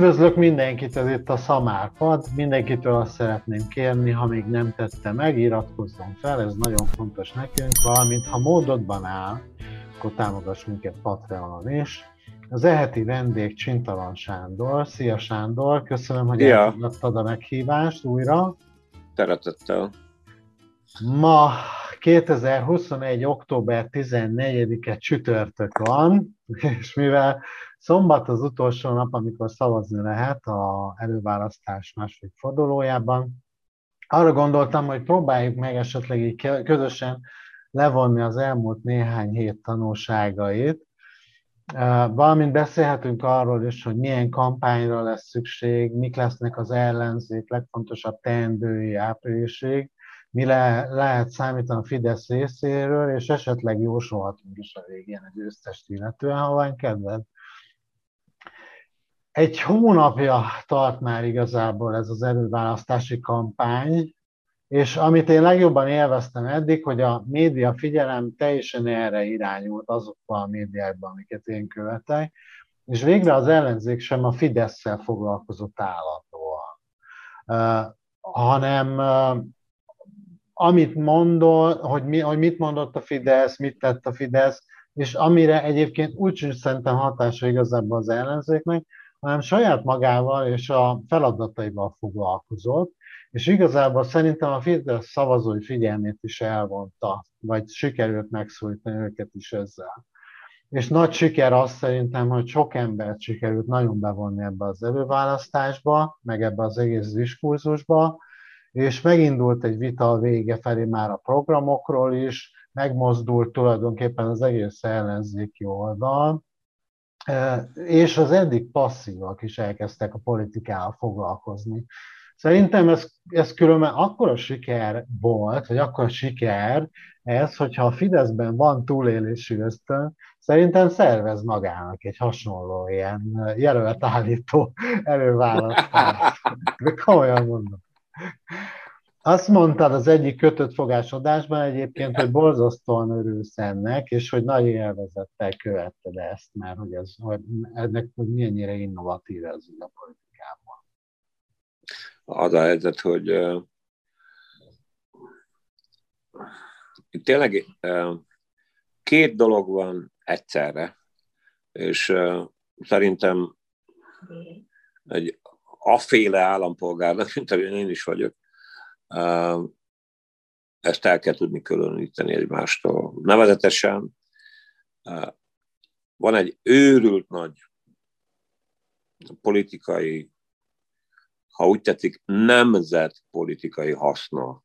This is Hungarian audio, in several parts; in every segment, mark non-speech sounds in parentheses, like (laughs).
Üdvözlök mindenkit, ez itt a Szamárpad. Mindenkitől azt szeretném kérni, ha még nem tette meg, iratkozzon fel, ez nagyon fontos nekünk, valamint ha módodban áll, akkor támogass minket Patreonon is. Az eheti vendég Csintalan Sándor. Szia Sándor, köszönöm, hogy ja. elfogadtad a meghívást újra. Szeretettel. Ma 2021. október 14-e csütörtök van, (laughs) és mivel szombat az utolsó nap, amikor szavazni lehet a előválasztás második fordulójában, arra gondoltam, hogy próbáljuk meg esetleg így közösen levonni az elmúlt néhány hét tanulságait, Valamint beszélhetünk arról is, hogy milyen kampányra lesz szükség, mik lesznek az ellenzék legfontosabb teendői áprilisig, mi le, lehet számítani a Fidesz részéről, és esetleg jósolhatunk is a végén egy győztest illetően, ha van kedved. Egy hónapja tart már igazából ez az előválasztási kampány, és amit én legjobban élveztem eddig, hogy a média figyelem teljesen erre irányult azokban a médiákban, amiket én követek, és végre az ellenzék sem a Fidesz-szel foglalkozott állandóan, uh, hanem uh, amit mondol, hogy, mi, hogy mit mondott a Fidesz, mit tett a Fidesz, és amire egyébként úgy sincs szerintem hatása igazából az ellenzéknek, hanem saját magával és a feladataival foglalkozott, és igazából szerintem a Fidesz szavazói figyelmét is elvonta, vagy sikerült megszólítani őket is ezzel. És nagy siker az szerintem, hogy sok embert sikerült nagyon bevonni ebbe az előválasztásba, meg ebbe az egész diskurzusba, és megindult egy vita a vége felé már a programokról is, megmozdult tulajdonképpen az egész ellenzéki oldal, és az eddig passzívak is elkezdtek a politikával foglalkozni. Szerintem ez, ez különben akkora siker volt, vagy akkora siker ez, hogyha a Fideszben van túlélési ösztön, szerintem szervez magának egy hasonló ilyen jelölt állító előválasztást. De (laughs) komolyan mondom. Azt mondtad az egyik kötött fogás adásban egyébként, hogy borzasztóan örülsz ennek, és hogy nagy élvezettel követted ezt, mert hogy, ez, hogy ennek hogy milyennyire innovatív ez a politikában. Az a helyzet, hogy uh, tényleg uh, két dolog van egyszerre, és uh, szerintem egy aféle állampolgárnak, mint amilyen én is vagyok, ezt el kell tudni különíteni egymástól. Nevezetesen van egy őrült nagy politikai, ha úgy tetszik, nemzetpolitikai haszna,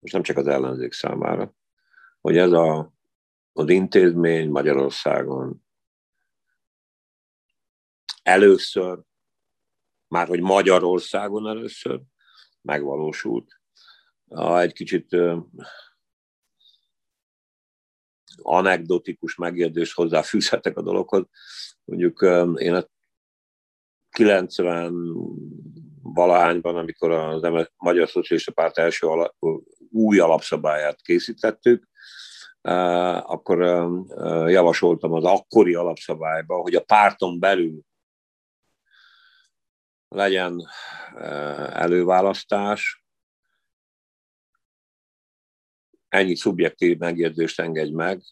és nem csak az ellenzék számára, hogy ez a, az intézmény Magyarországon először, már hogy Magyarországon először, megvalósult. Egy kicsit anekdotikus megjegyzést hozzáfűzhetek a dologhoz. Mondjuk én a 90 valahányban, amikor a Magyar Szocialista Párt első alap, új alapszabályát készítettük, akkor javasoltam az akkori alapszabályba, hogy a párton belül legyen előválasztás. Ennyi szubjektív megjegyzést engedj meg.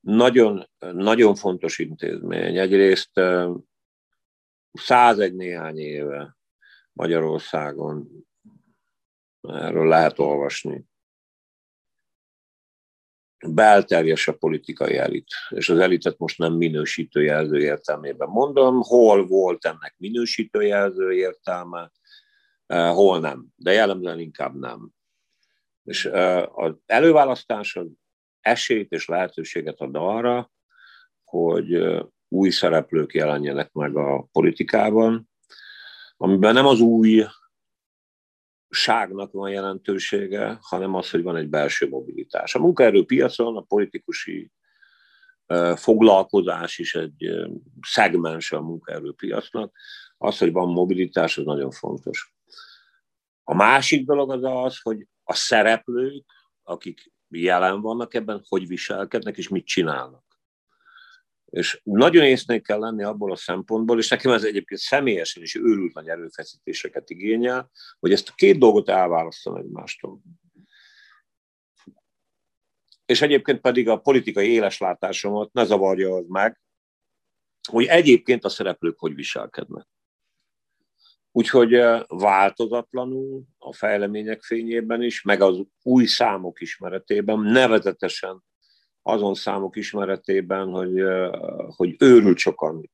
Nagyon, nagyon fontos intézmény. Egyrészt 101 néhány éve Magyarországon erről lehet olvasni belterjes a politikai elit, és az elitet most nem minősítő jelző értelmében mondom, hol volt ennek minősítő jelző értelme, hol nem, de jellemzően inkább nem. És az előválasztás az esélyt és lehetőséget ad arra, hogy új szereplők jelenjenek meg a politikában, amiben nem az új ságnak van jelentősége, hanem az, hogy van egy belső mobilitás. A munkaerőpiacon a politikusi foglalkozás is egy szegmens a munkaerőpiacnak. Az, hogy van mobilitás, az nagyon fontos. A másik dolog az az, hogy a szereplők, akik jelen vannak ebben, hogy viselkednek és mit csinálnak. És nagyon észnék kell lenni abból a szempontból, és nekem ez egyébként személyesen is őrült nagy erőfeszítéseket igényel, hogy ezt a két dolgot elválasztom egymástól. És egyébként pedig a politikai éleslátásomat ne zavarja az meg, hogy egyébként a szereplők hogy viselkednek. Úgyhogy változatlanul a fejlemények fényében is, meg az új számok ismeretében, nevezetesen azon számok ismeretében, hogy, hogy őrült sokan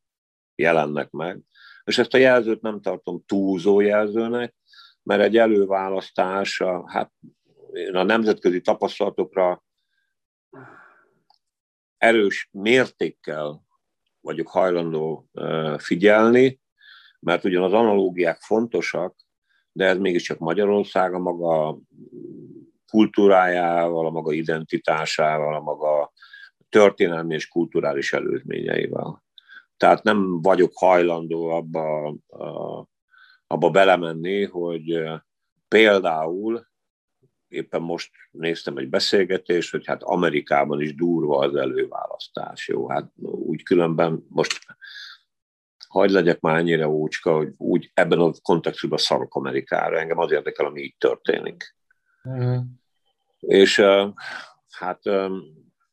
jelennek meg. És ezt a jelzőt nem tartom túlzó jelzőnek, mert egy előválasztás, hát a nemzetközi tapasztalatokra erős mértékkel vagyok hajlandó figyelni, mert ugyan az analógiák fontosak, de ez mégiscsak Magyarország a maga kultúrájával, a maga identitásával, a maga történelmi és kulturális előzményeivel. Tehát nem vagyok hajlandó abba, abba belemenni, hogy például éppen most néztem egy beszélgetést, hogy hát Amerikában is durva az előválasztás. Jó, hát úgy különben most hagyd legyek már ennyire ócska, hogy úgy ebben a kontextusban szarok Amerikára. Engem az érdekel, ami így történik. Mm. És hát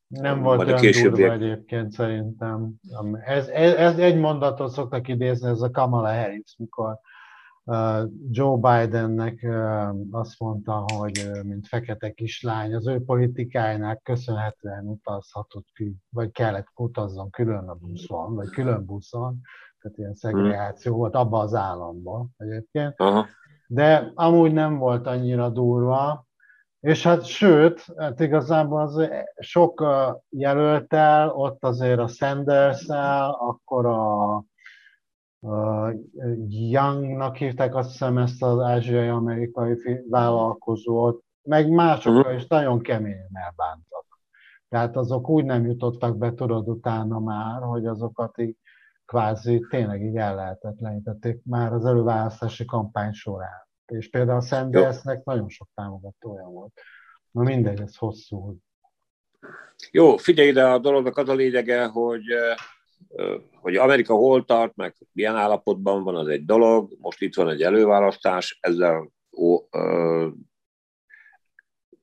nem volt olyan később durva egyébként szerintem. Ez, ez, ez egy mondatot szoktak idézni, ez a Kamala Harris, mikor Joe Bidennek azt mondta, hogy mint fekete kislány, az ő politikájának köszönhetően utazhatott ki, vagy kellett utazzon külön a buszon, vagy külön buszon, tehát ilyen szegregáció volt abban az államban egyébként. Aha. De amúgy nem volt annyira durva, és hát sőt, hát igazából az sok jelöltel, ott azért a sanders akkor a, a Youngnak hívták azt hiszem ezt az ázsiai-amerikai vállalkozót, meg másokkal uh-huh. is nagyon keményen elbántak. Tehát azok úgy nem jutottak be, tudod, utána már, hogy azokat így kvázi tényleg így ellehetetlenítették már az előválasztási kampány során. És például a Sandersnek nagyon sok támogatója volt. Na mindegy, ez hosszú. Jó, figyelj ide, a dolognak az a lényege, hogy hogy Amerika hol tart, meg milyen állapotban van, az egy dolog. Most itt van egy előválasztás, ezzel, ó,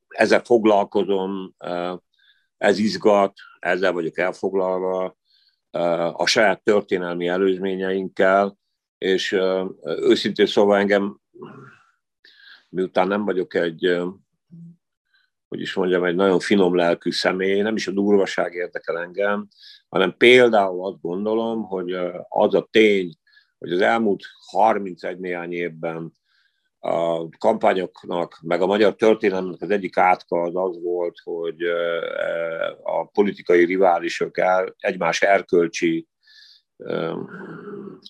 ezzel foglalkozom, ez izgat, ezzel vagyok elfoglalva, a saját történelmi előzményeinkkel, és őszintén szóval engem, miután nem vagyok egy, hogy is mondjam, egy nagyon finom lelkű személy, nem is a durvaság érdekel engem, hanem például azt gondolom, hogy az a tény, hogy az elmúlt 31 néhány évben a kampányoknak, meg a magyar történelemnek az egyik átka az az volt, hogy a politikai riválisok el, egymás erkölcsi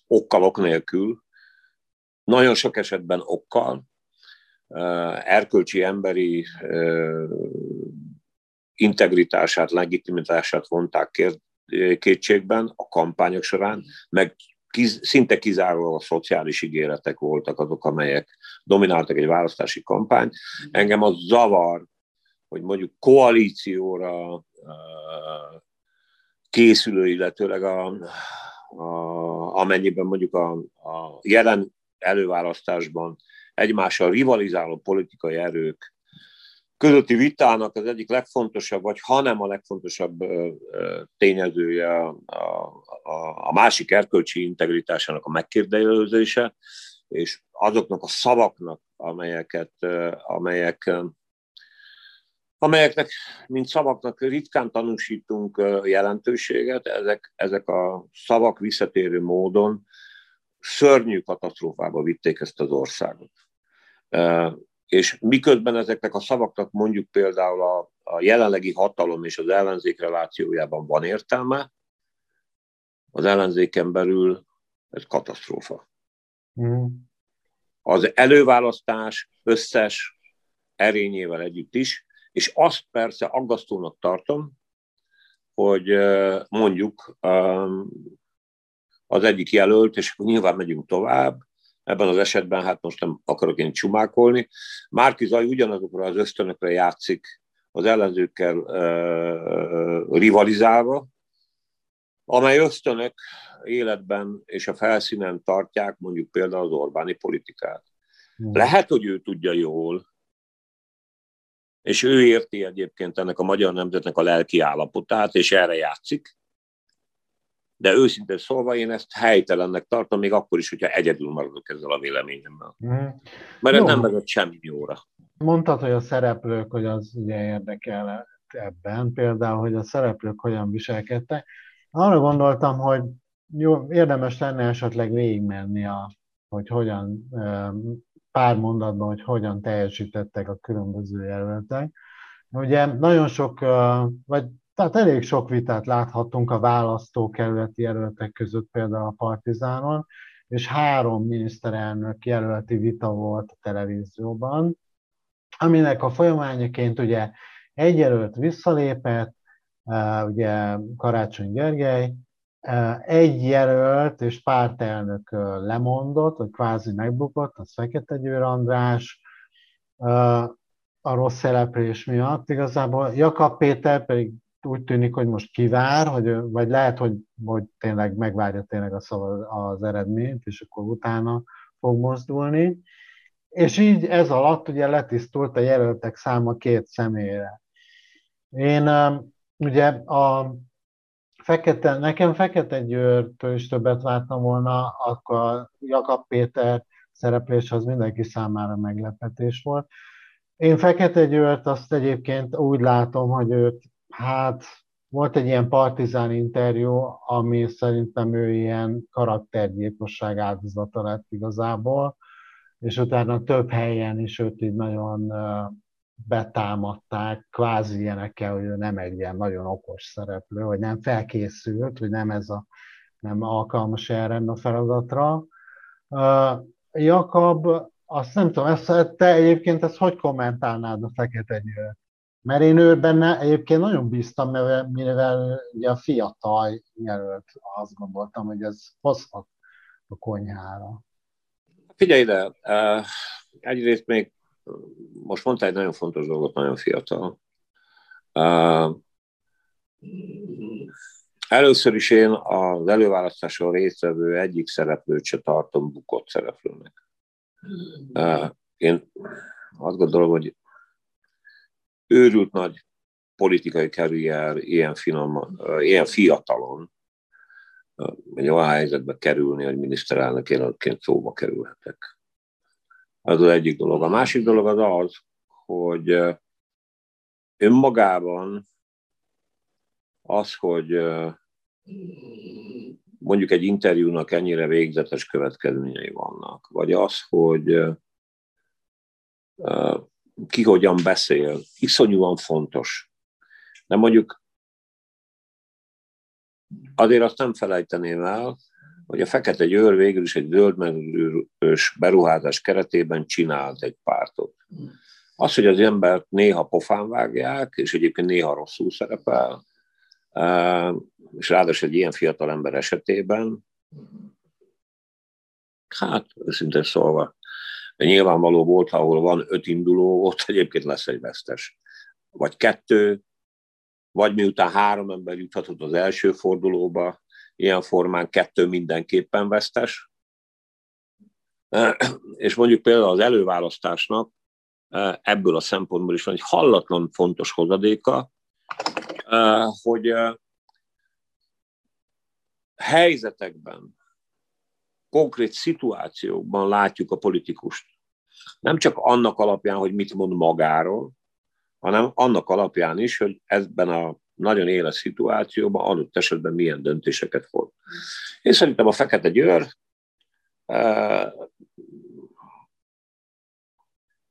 okkal, ok nélkül, nagyon sok esetben okkal, erkölcsi emberi integritását, legitimitását vonták kétségben a kampányok során, meg kiz, szinte kizárólag a szociális ígéretek voltak azok, amelyek domináltak egy választási kampányt. Engem az zavar, hogy mondjuk koalícióra készülő, illetőleg a, a, amennyiben mondjuk a, a jelen előválasztásban egymással rivalizáló politikai erők közötti vitának az egyik legfontosabb, vagy hanem a legfontosabb tényezője a, a, a másik erkölcsi integritásának a megkérdezése, és azoknak a szavaknak, amelyeket, amelyek, amelyeknek, mint szavaknak ritkán tanúsítunk jelentőséget, ezek, ezek a szavak visszatérő módon szörnyű katasztrófába vitték ezt az országot. És miközben ezeknek a szavaknak mondjuk például a, a jelenlegi hatalom és az ellenzék relációjában van értelme, az ellenzéken belül ez katasztrófa. Mm. Az előválasztás összes erényével együtt is, és azt persze aggasztónak tartom, hogy mondjuk az egyik jelölt, és nyilván megyünk tovább, ebben az esetben, hát most nem akarok én csumákolni. Márki Zaj ugyanazokra az ösztönökre játszik az ellenzőkkel uh, rivalizálva, amely ösztönök életben és a felszínen tartják mondjuk például az Orbáni politikát. Hmm. Lehet, hogy ő tudja jól, és ő érti egyébként ennek a magyar nemzetnek a lelki állapotát, és erre játszik, de őszintén szólva én ezt helytelennek tartom, még akkor is, hogyha egyedül maradok ezzel a véleményemmel. Mm. Mert ez nem vezet semmi jóra. Mondtad, hogy a szereplők, hogy az ugye érdekel ebben, például, hogy a szereplők hogyan viselkedtek. Arra gondoltam, hogy jó, érdemes lenne esetleg végigmenni, a, hogy hogyan, pár mondatban, hogy hogyan teljesítettek a különböző jelöltek. Ugye nagyon sok, vagy tehát elég sok vitát láthattunk a választókerületi jelöltek között, például a Partizánon, és három miniszterelnök jelölti vita volt a televízióban, aminek a folyamányaként ugye egy jelölt visszalépett, ugye Karácsony Gergely, egy jelölt és pártelnök lemondott, vagy kvázi megbukott, az Fekete Győr András, a rossz szereplés miatt. Igazából Jakab Péter pedig úgy tűnik, hogy most kivár, hogy, vagy lehet, hogy, hogy tényleg megvárja tényleg a szava, az eredményt, és akkor utána fog mozdulni. És így ez alatt ugye letisztult a jelöltek száma két személyre. Én ugye a Fekete, nekem Fekete Győrtől is többet vártam volna, akkor Jakab Péter szereplés az mindenki számára meglepetés volt. Én Fekete Győrt azt egyébként úgy látom, hogy őt Hát volt egy ilyen partizán interjú, ami szerintem ő ilyen karaktergyilkosság áldozata lett igazából, és utána több helyen is őt így nagyon betámadták, kvázi ilyenekkel, hogy ő nem egy ilyen nagyon okos szereplő, hogy nem felkészült, hogy nem ez a nem alkalmas erre a feladatra. Jakab, azt nem tudom, ezt, te egyébként ezt hogy kommentálnád a Fekete Győrt? Mert én ő benne egyébként nagyon bíztam, mivel, ugye a fiatal jelölt, azt gondoltam, hogy ez hozhat a konyhára. Figyelj ide, egyrészt még most mondta egy nagyon fontos dolgot, nagyon fiatal. Először is én az előválasztáson résztvevő egyik szereplőt se tartom bukott szereplőnek. Én azt gondolom, hogy őrült nagy politikai karrier ilyen, finom, ilyen fiatalon egy olyan helyzetbe kerülni, hogy miniszterelnök jelöltként szóba kerülhetek. Ez az egyik dolog. A másik dolog az az, hogy önmagában az, hogy mondjuk egy interjúnak ennyire végzetes következményei vannak, vagy az, hogy ki hogyan beszél, iszonyúan fontos. De mondjuk azért azt nem felejteném el, hogy a Fekete Győr végül is egy zöldmerülős beruházás keretében csinált egy pártot. Az, hogy az embert néha pofán vágják, és egyébként néha rosszul szerepel, és ráadásul egy ilyen fiatal ember esetében, hát őszintén szólva, de nyilvánvaló volt, ahol van öt induló, ott egyébként lesz egy vesztes. Vagy kettő, vagy miután három ember juthatott az első fordulóba, ilyen formán kettő mindenképpen vesztes. És mondjuk például az előválasztásnak ebből a szempontból is van egy hallatlan fontos hozadéka, hogy helyzetekben, konkrét szituációkban látjuk a politikust. Nem csak annak alapján, hogy mit mond magáról, hanem annak alapján is, hogy ebben a nagyon éles szituációban adott esetben milyen döntéseket hoz. Én szerintem a Fekete Győr, eh,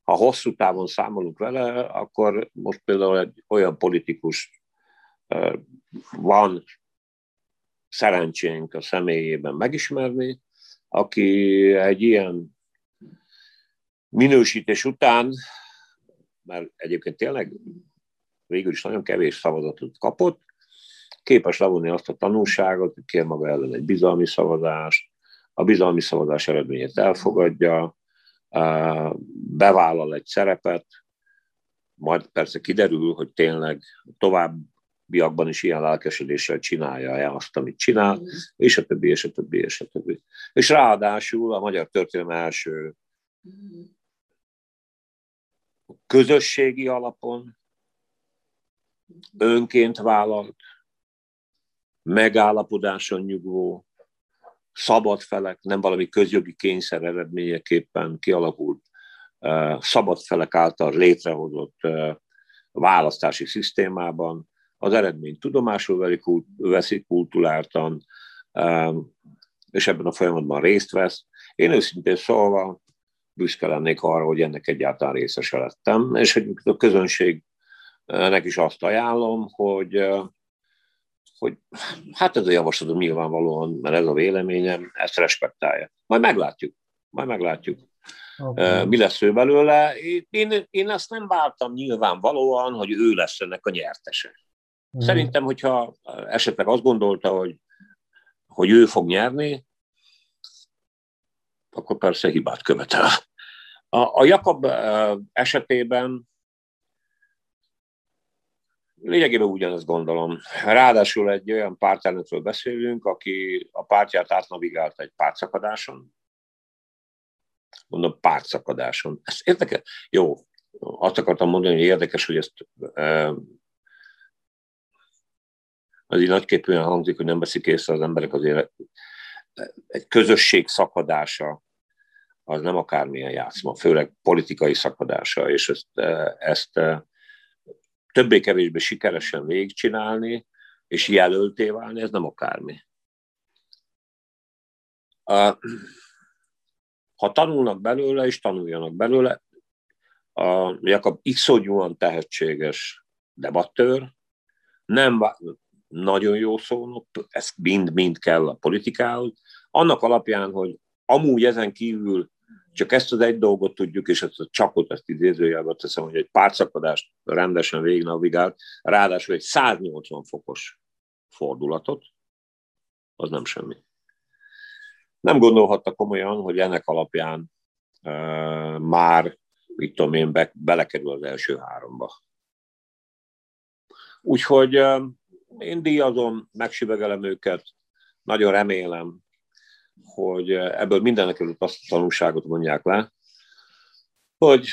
ha hosszú távon számolunk vele, akkor most például egy olyan politikus eh, van szerencsénk a személyében megismerni, aki egy ilyen minősítés után, mert egyébként tényleg végül is nagyon kevés szavazatot kapott, képes levonni azt a tanulságot, hogy kér maga ellen egy bizalmi szavazást, a bizalmi szavazás eredményét elfogadja, bevállal egy szerepet, majd persze kiderül, hogy tényleg tovább biakban is ilyen lelkesedéssel csinálja el azt, amit csinál, és a többi, és a többi, és a többi. És ráadásul a magyar történelem első közösségi alapon önként vállalt, megállapodáson nyugvó, szabad felek, nem valami közjogi kényszer eredményeképpen kialakult szabad felek által létrehozott választási szisztémában az eredmény tudomásul veszik kultúráltan, és ebben a folyamatban részt vesz. Én őszintén szólva büszke lennék arra, hogy ennek egyáltalán részese lettem, és hogy a közönségnek is azt ajánlom, hogy hogy hát ez a javaslatom nyilvánvalóan, mert ez a véleményem, ezt respektálja. Majd meglátjuk. Majd meglátjuk. Okay. Mi lesz ő belőle? Én, én azt nem vártam nyilvánvalóan, hogy ő lesz ennek a nyertese. Mm. Szerintem, hogyha esetleg azt gondolta, hogy, hogy ő fog nyerni, akkor persze hibát követel. A, a Jakab esetében lényegében ugyanezt gondolom. Ráadásul egy olyan pártelnökről beszélünk, aki a pártját átnavigált egy pártszakadáson. Mondom, pártszakadáson. Ez érdekel? Jó, azt akartam mondani, hogy érdekes, hogy ezt az így nagyképűen hangzik, hogy nem veszik észre az emberek azért egy közösség szakadása az nem akármilyen játszma, főleg politikai szakadása, és ezt, ezt többé-kevésbé sikeresen végigcsinálni, és jelölté válni, ez nem akármi. Ha tanulnak belőle, és tanuljanak belőle, a Jakab iszonyúan tehetséges debattőr, nem nagyon jó szónok, ez mind-mind kell a politikához, annak alapján, hogy amúgy ezen kívül csak ezt az egy dolgot tudjuk, és ezt a csapot, ezt idézőjelben teszem, hogy egy pártszakadást rendesen végignavigált, ráadásul egy 180 fokos fordulatot, az nem semmi. Nem gondolhatta komolyan, hogy ennek alapján uh, már, mit tudom én, be, belekerül az első háromba. Úgyhogy uh, én díjazom, megsüvegelem őket, nagyon remélem, hogy ebből mindenek előtt azt a tanulságot mondják le, hogy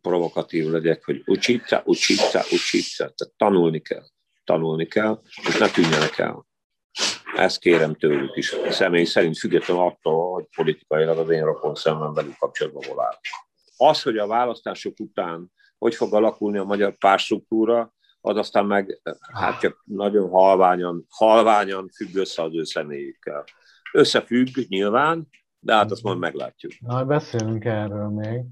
provokatív legyek, hogy ucsítsa, ucsítsa, ucsítsa, tehát tanulni kell, tanulni kell, és ne tűnjenek el. Ezt kérem tőlük is, személy szerint függetlenül attól, hogy politikailag az én rokon szemben velük kapcsolatban hol áll. Az, hogy a választások után hogy fog alakulni a magyar párstruktúra, az aztán meg hát csak nagyon halványan, halványan függ össze az ő személyükkel. Összefügg nyilván, de hát azt majd meglátjuk. Na, beszélünk erről még.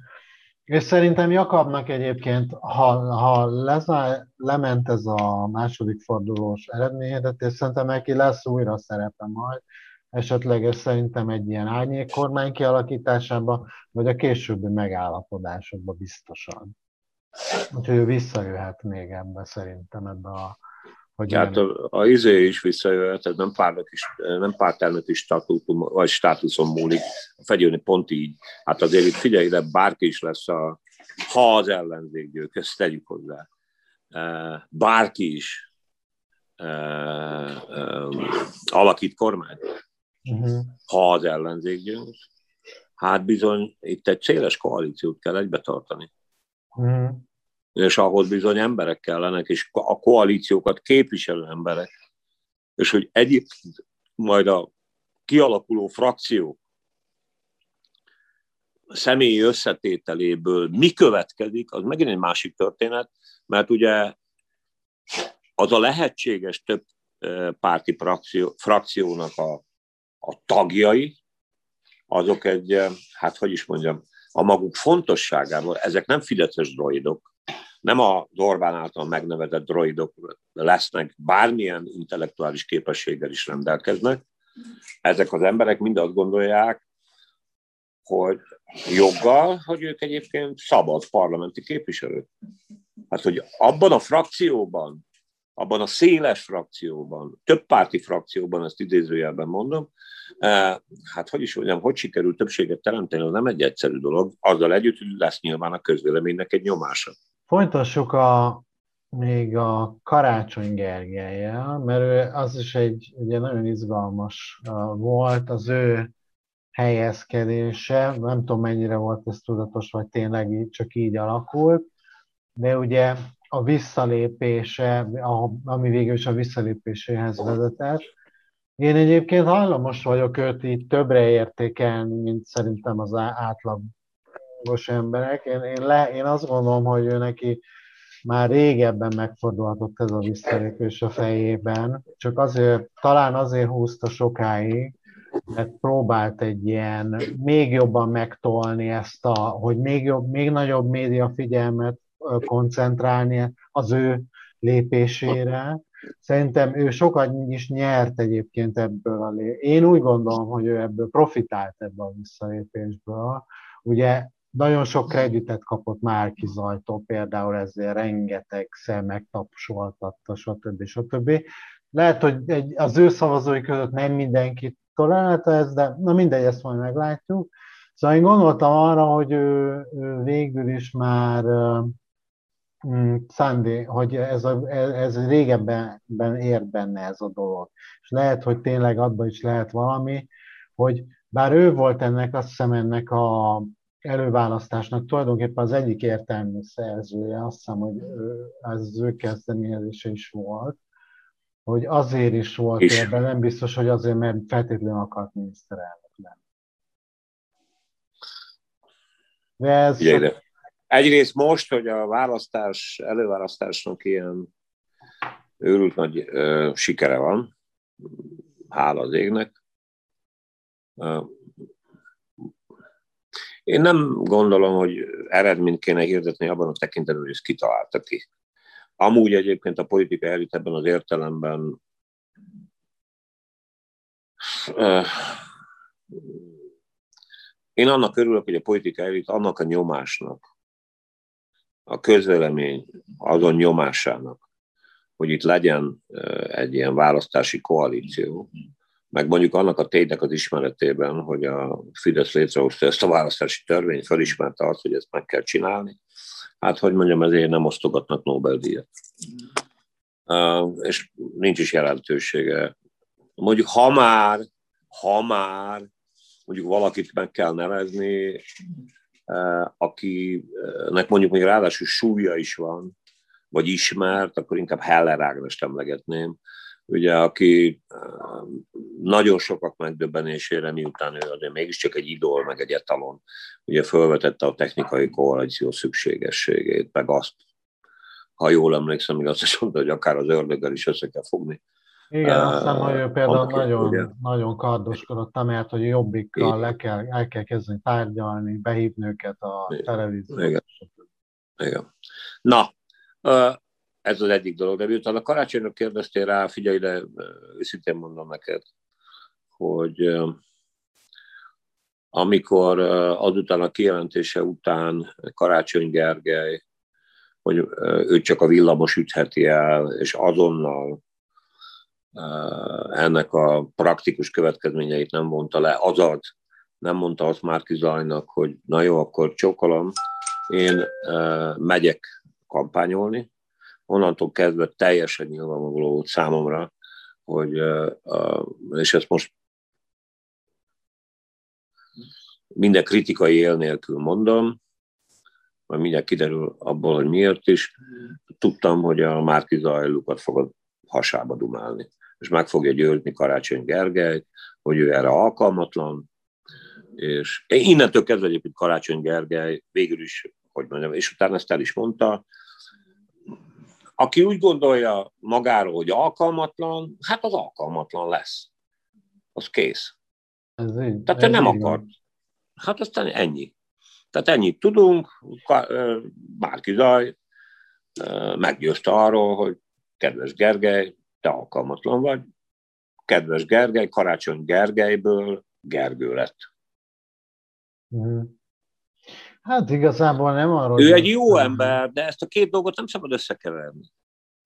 És szerintem Jakabnak egyébként, ha, ha lezá, lement ez a második fordulós eredményedetés, szerintem neki lesz újra szerepe majd, esetleg szerintem egy ilyen árnyék kormány kialakításában, vagy a későbbi megállapodásokban biztosan. Úgyhogy ő visszajöhet még ebbe szerintem ebbe a hogy hát a, a izé is visszajöhet, nem párnak is, nem pártelnök is statutum, vagy státuszon múlik, a fegyőni pont így. Hát azért itt figyelj ide, bárki is lesz, a, ha az ellenzék győk, ezt tegyük hozzá. E, bárki is e, e, alakít kormányt, uh-huh. ha az ellenzék győk, hát bizony itt egy széles koalíciót kell egybe tartani. Uh-huh és ahhoz bizony emberek kellenek, és a koalíciókat képviselő emberek. És hogy egyébként majd a kialakuló frakció személyi összetételéből mi következik, az megint egy másik történet, mert ugye az a lehetséges több párti frakció, frakciónak a, a tagjai, azok egy, hát hogy is mondjam, a maguk fontosságával, ezek nem fideszes droidok, nem a Orbán által megnevezett droidok lesznek, bármilyen intellektuális képességgel is rendelkeznek. Ezek az emberek mind azt gondolják, hogy joggal, hogy ők egyébként szabad parlamenti képviselők. Hát, hogy abban a frakcióban, abban a széles frakcióban, több párti frakcióban, ezt idézőjelben mondom, eh, hát hogy is mondjam, hogy sikerül többséget teremteni, az nem egy egyszerű dolog, azzal együtt, lesz nyilván a közvéleménynek egy nyomása. Folytassuk a még a Karácsony Gergelyel, mert ő az is egy ugye nagyon izgalmas volt, az ő helyezkedése, nem tudom mennyire volt ez tudatos, vagy tényleg csak így alakult, de ugye a visszalépése, ami végül is a visszalépéséhez vezetett. Én egyébként hajlamos vagyok őt így többre értékelni, mint szerintem az átlagos emberek. Én, én, le, én azt gondolom, hogy ő neki már régebben megfordulhatott ez a visszalépés a fejében, csak azért, talán azért húzta sokáig, mert próbált egy ilyen, még jobban megtolni ezt a, hogy még, jobb, még nagyobb média figyelmet koncentrálni az ő lépésére. Szerintem ő sokat is nyert egyébként ebből a lé... Én úgy gondolom, hogy ő ebből profitált ebből a visszalépésből. Ugye nagyon sok kreditet kapott Márki Zajtó, például ezért rengetegszer megtapsoltatta, stb. stb. Lehet, hogy egy, az ő szavazói között nem mindenki tolerálta ezt, de na mindegy, ezt majd meglátjuk. Szóval én gondoltam arra, hogy ő, ő végül is már mm, szándé, hogy ez, a, ez régebben ért benne ez a dolog. És lehet, hogy tényleg abban is lehet valami, hogy bár ő volt ennek, azt hiszem ennek a előválasztásnak tulajdonképpen az egyik értelmű szerzője, azt hiszem, hogy ez az ő kezdeményezése is volt, hogy azért is volt és... ebben, nem biztos, hogy azért, mert feltétlenül akart miniszterelnök lenni. De ez... Ugye, Egyrészt most, hogy a választás, előválasztásnak ilyen őrült nagy ö, sikere van, hála az égnek. Én nem gondolom, hogy eredményt kéne hirdetni abban a tekintetben, hogy ezt kitalálta ki. Amúgy egyébként a politika elit ebben az értelemben én annak örülök, hogy a politika elit annak a nyomásnak, a közvélemény azon nyomásának, hogy itt legyen egy ilyen választási koalíció, meg mondjuk annak a ténynek az ismeretében, hogy a Fidesz létrehozta ezt a választási törvényt, felismerte azt, hogy ezt meg kell csinálni, hát hogy mondjam, ezért nem osztogatnak Nobel-díjat. És nincs is jelentősége. Mondjuk ha már, ha már mondjuk valakit meg kell nevezni, akinek mondjuk még ráadásul súlya is van, vagy ismert, akkor inkább Heller Ágnest emlegetném, ugye, aki nagyon sokak megdöbbenésére, miután ő azért mégiscsak egy idol, meg egy etalon, ugye felvetette a technikai koalíció szükségességét, meg azt, ha jól emlékszem, még azt is mondta, hogy akár az ördöggel is össze kell fogni. Igen, uh, azt hiszem, hogy ő például annak, nagyon, ugye? nagyon kardoskodott, mert hogy jobbikkal le kell, el kell kezdeni tárgyalni, behívni őket a televíziót. Igen. Igen. Na, ez az egyik dolog. De miután a karácsonyra kérdeztél rá, figyelj ide, őszintén mondom neked, hogy amikor azután a kijelentése után Karácsony Gergely, hogy ő csak a villamos ütheti el, és azonnal ennek a praktikus következményeit nem vonta le, azaz nem mondta azt Márki Zajnak, hogy na jó, akkor csókolom, én megyek kampányolni, onnantól kezdve teljesen nyilvánvaló volt számomra, hogy, és ezt most minden kritikai él nélkül mondom, majd mindjárt kiderül abból, hogy miért is, tudtam, hogy a Márki Zajlukat fog a hasába dumálni, és meg fogja győzni Karácsony Gergely, hogy ő erre alkalmatlan, és innentől kezdve egyébként Karácsony Gergely végül is, hogy mondjam, és utána ezt el is mondta, aki úgy gondolja magáról, hogy alkalmatlan, hát az alkalmatlan lesz. Az kész. Ez így, Tehát ő nem akart. Hát aztán ennyi. Tehát ennyit tudunk, bárki zaj meggyőzte arról, hogy kedves Gergely, te alkalmatlan vagy. Kedves Gergely, Karácsony Gergelyből Gergő lett. Mm. Hát igazából nem arról. Ő egy jó ember, de ezt a két dolgot nem szabad összekeverni.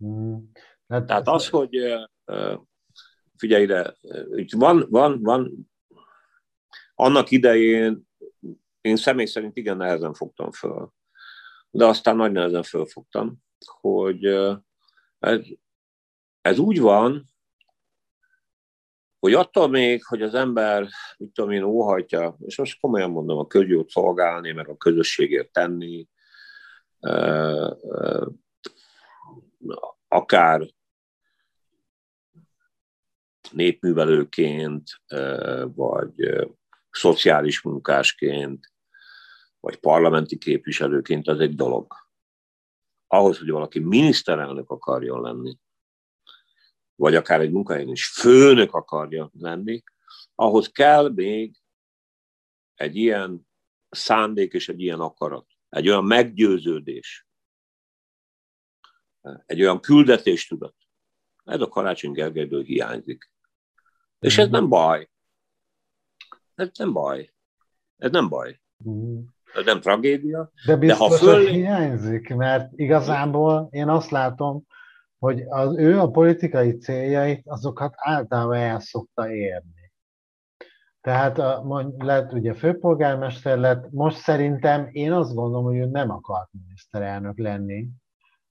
Mm. Hát, Tehát az, hogy figyelj ide, van, van, van, annak idején én személy szerint igen nehezen fogtam föl, de aztán nagy nehezen fölfogtam, hogy ez, ez úgy van, hogy attól még, hogy az ember, mit tudom én, óhajtja, és most komolyan mondom, a közjót szolgálni, meg a közösségért tenni, akár népművelőként, vagy szociális munkásként, vagy parlamenti képviselőként, az egy dolog. Ahhoz, hogy valaki miniszterelnök akarjon lenni, vagy akár egy munkahelyen is főnök akarja lenni, ahhoz kell még egy ilyen szándék és egy ilyen akarat, egy olyan meggyőződés, egy olyan küldetéstudat. Ez a Karácsony Gergelyből hiányzik. És ez nem baj. Ez nem baj. Ez nem baj. Ez nem tragédia. De biztos, de ha föl... hiányzik, mert igazából én azt látom, hogy az, ő a politikai céljait, azokat általában el szokta érni. Tehát a, lett ugye főpolgármester lett, most szerintem én azt gondolom, hogy ő nem akart miniszterelnök lenni,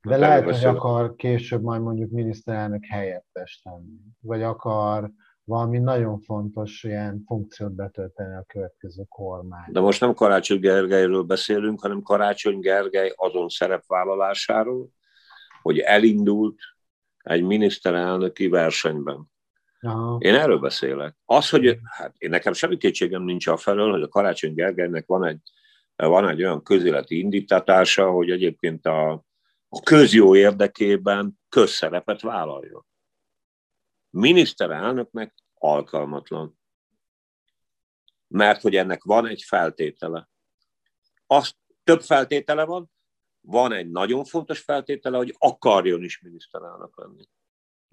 de hát lehet, hogy akar később majd mondjuk miniszterelnök helyettes lenni, vagy akar valami nagyon fontos ilyen funkciót betölteni a következő kormány. De most nem Karácsony Gergelyről beszélünk, hanem Karácsony Gergely azon szerepvállalásáról, hogy elindult egy miniszterelnöki versenyben. Aha. Én erről beszélek. Az, hogy hát én nekem semmi kétségem nincs a felől, hogy a Karácsony Gergelynek van egy, van egy olyan közéleti indítatása, hogy egyébként a, a közjó érdekében közszerepet vállaljon. Miniszterelnöknek alkalmatlan. Mert hogy ennek van egy feltétele. Azt több feltétele van, van egy nagyon fontos feltétele, hogy akarjon is miniszterelnök lenni.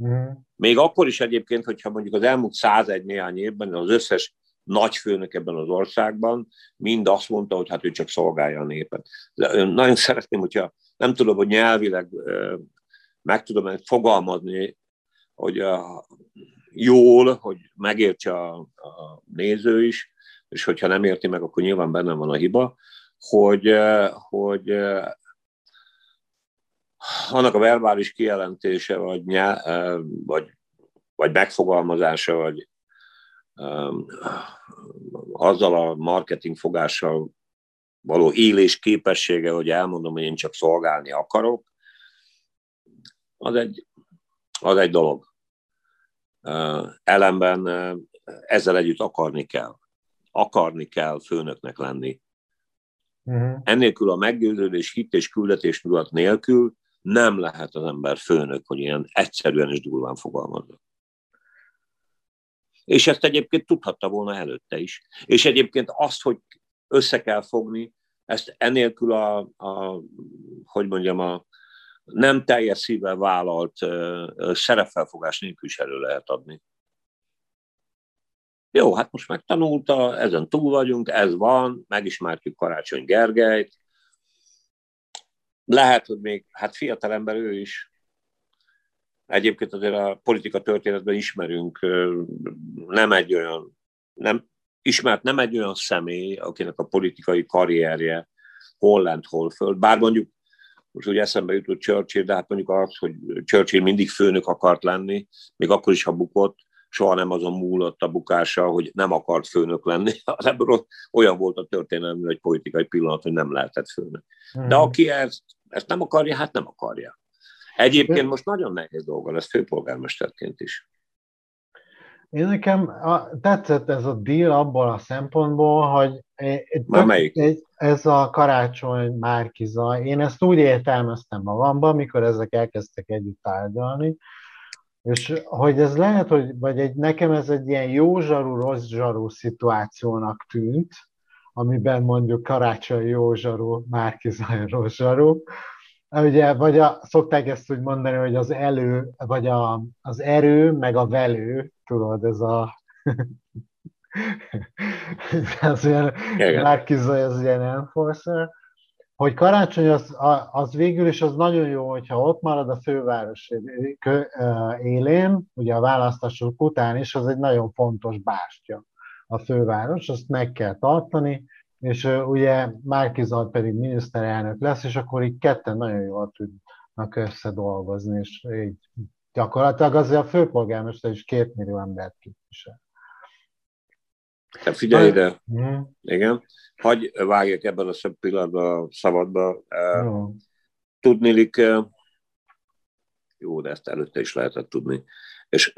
Mm. Még akkor is egyébként, hogyha mondjuk az elmúlt 101 néhány évben az összes nagyfőnök ebben az országban mind azt mondta, hogy hát ő csak szolgálja a népet. De nagyon szeretném, hogyha nem tudom, hogy nyelvileg meg tudom fogalmazni, hogy jól, hogy megértse a, a néző is, és hogyha nem érti meg, akkor nyilván bennem van a hiba, hogy, hogy annak a verbális kijelentése, vagy, nyá, vagy, vagy megfogalmazása, vagy um, azzal a marketing fogással való élés képessége, hogy elmondom, hogy én csak szolgálni akarok, az egy, az egy dolog. Uh, ellenben uh, ezzel együtt akarni kell. Akarni kell főnöknek lenni. Uh-huh. Ennélkül a meggyőződés, hit és küldetés tudat nélkül nem lehet az ember főnök, hogy ilyen egyszerűen és durván fogalmazza. És ezt egyébként tudhatta volna előtte is. És egyébként azt, hogy össze kell fogni, ezt enélkül a, a hogy mondjam, a nem teljes szívvel vállalt uh, szerepfelfogás nélkül is elő lehet adni. Jó, hát most megtanulta, ezen túl vagyunk, ez van, megismertjük Karácsony Gergelyt, lehet, hogy még, hát fiatalember ő is. Egyébként azért a politika történetben ismerünk nem egy olyan, nem, ismert nem egy olyan személy, akinek a politikai karrierje hol lent, hol föl. Bár mondjuk most úgy eszembe jutott Churchill, de hát mondjuk az, hogy Churchill mindig főnök akart lenni, még akkor is, ha bukott, soha nem azon múlott a bukása, hogy nem akart főnök lenni. (laughs) Ebből olyan volt a történelmi, hogy politikai pillanat, hogy nem lehetett főnök. De hmm. aki ezt ezt nem akarja, hát nem akarja. Egyébként most nagyon nehéz dolga lesz főpolgármesterként is. Én nekem a, tetszett ez a deal abból a szempontból, hogy tök, egy, ez a karácsony Márkiza, én ezt úgy értelmeztem magamban, mikor ezek elkezdtek együtt tárgyalni, és hogy ez lehet, hogy vagy egy, nekem ez egy ilyen jó zsarú, rossz zsarú szituációnak tűnt, amiben mondjuk Karácsony jó zsarú, Márkizaj rossz zsarú. Ugye, vagy a, szokták ezt úgy mondani, hogy az elő, vagy a, az erő, meg a velő, tudod, ez a (laughs) ez ilyen Márkizaj, az ilyen enforcer, hogy karácsony az, az végül is az nagyon jó, hogyha ott marad a főváros élén, ugye a választások után is, az egy nagyon fontos bástya a főváros, azt meg kell tartani, és ugye Márkizaj pedig miniszterelnök lesz, és akkor így ketten nagyon jól tud, összedolgozni, és így gyakorlatilag azért a főpolgármester is két millió embert képvisel. Te figyelj ide, mm. igen, hagyj vágjak ebben a szebb pillanatban a szabadba. Jó. Tudnélik, jó, de ezt előtte is lehetett tudni, és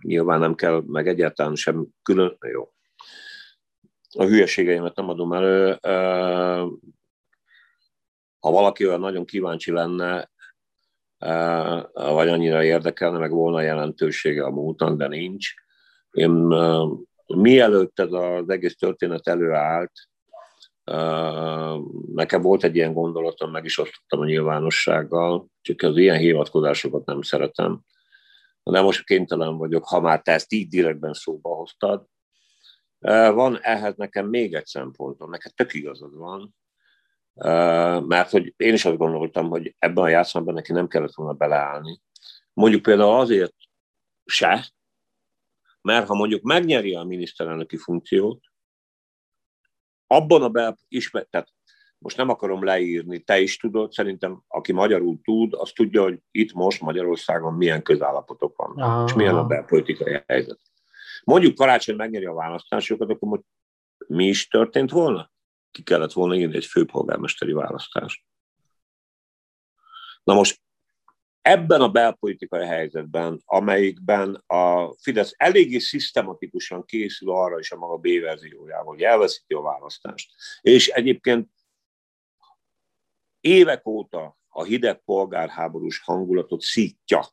nyilván nem kell, meg egyáltalán sem külön, jó, a hülyeségeimet nem adom elő. Ha valaki olyan nagyon kíváncsi lenne, vagy annyira érdekelne, meg volna jelentősége a múltan, de nincs. Én mielőtt ez az egész történet előállt, nekem volt egy ilyen gondolatom, meg is osztottam a nyilvánossággal, csak az ilyen hivatkozásokat nem szeretem. De most kénytelen vagyok, ha már te ezt így direktben szóba hoztad, van ehhez nekem még egy szempontom, neked tök igazad van, mert hogy én is azt gondoltam, hogy ebben a játszmában neki nem kellett volna beleállni. Mondjuk például azért se, mert ha mondjuk megnyeri a miniszterelnöki funkciót, abban a bel... ismer... tehát most nem akarom leírni, te is tudod, szerintem aki magyarul tud, az tudja, hogy itt most Magyarországon milyen közállapotok vannak, Aha. és milyen a belpolitikai helyzet. Mondjuk karácsony megnyeri a választásokat, akkor most mi is történt volna? Ki kellett volna írni egy főpolgármesteri választást. Na most ebben a belpolitikai helyzetben, amelyikben a Fidesz eléggé szisztematikusan készül arra is a maga B-verziójával, hogy elveszíti a választást, és egyébként évek óta a hideg polgárháborús hangulatot szítja.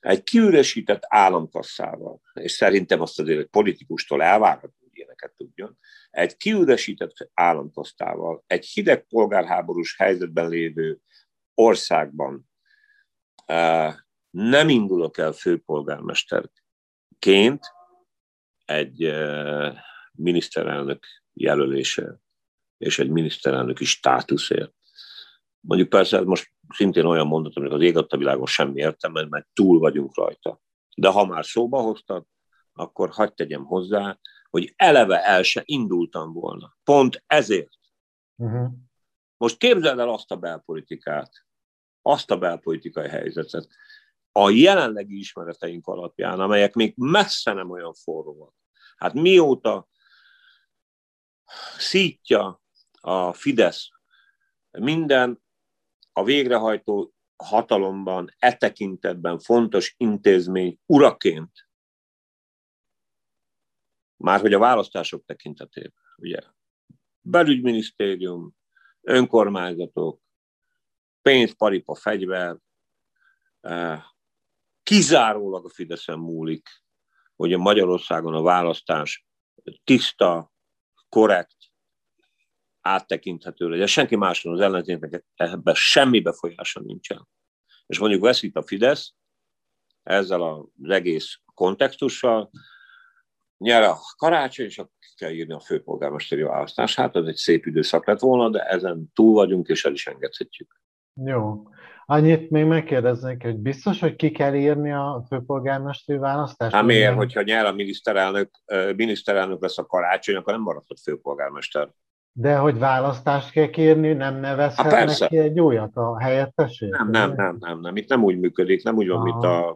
Egy kiüresített államkasszával, és szerintem azt azért egy politikustól elvárható, hogy ilyeneket tudjon, egy kiüresített államkasszával, egy hideg polgárháborús helyzetben lévő országban nem indulok el főpolgármesterként egy miniszterelnök jelölése és egy miniszterelnöki státuszért. Mondjuk persze ez most szintén olyan mondat, amikor az ég a világon semmi értelme, mert túl vagyunk rajta. De ha már szóba hoztad, akkor hagyd tegyem hozzá, hogy eleve el se indultam volna. Pont ezért. Uh-huh. Most képzeld el azt a belpolitikát, azt a belpolitikai helyzetet, a jelenlegi ismereteink alapján, amelyek még messze nem olyan forróak. Hát mióta szítja a Fidesz minden a végrehajtó hatalomban, e tekintetben fontos intézmény uraként, már hogy a választások tekintetében, ugye, belügyminisztérium, önkormányzatok, pénz, fegyver, eh, kizárólag a Fideszen múlik, hogy a Magyarországon a választás tiszta, korrekt, áttekinthető legyen. Senki máson az ellenzéknek ebben semmi befolyása nincsen. És mondjuk veszít a Fidesz ezzel az egész kontextussal, nyer a karácsony, és akkor kell írni a főpolgármesteri választás. Hát ez egy szép időszak lett volna, de ezen túl vagyunk, és el is engedhetjük. Jó. Annyit még megkérdeznék, hogy biztos, hogy ki kell írni a főpolgármesteri választást? Hát miért, hogyha nyer a miniszterelnök, miniszterelnök lesz a karácsony, akkor nem maradhat főpolgármester. De hogy választást kell kérni, nem nevezhetnek ki egy újat a helyettesét? Nem, nem, nem, nem, nem. Itt nem úgy működik, nem úgy van, mint a,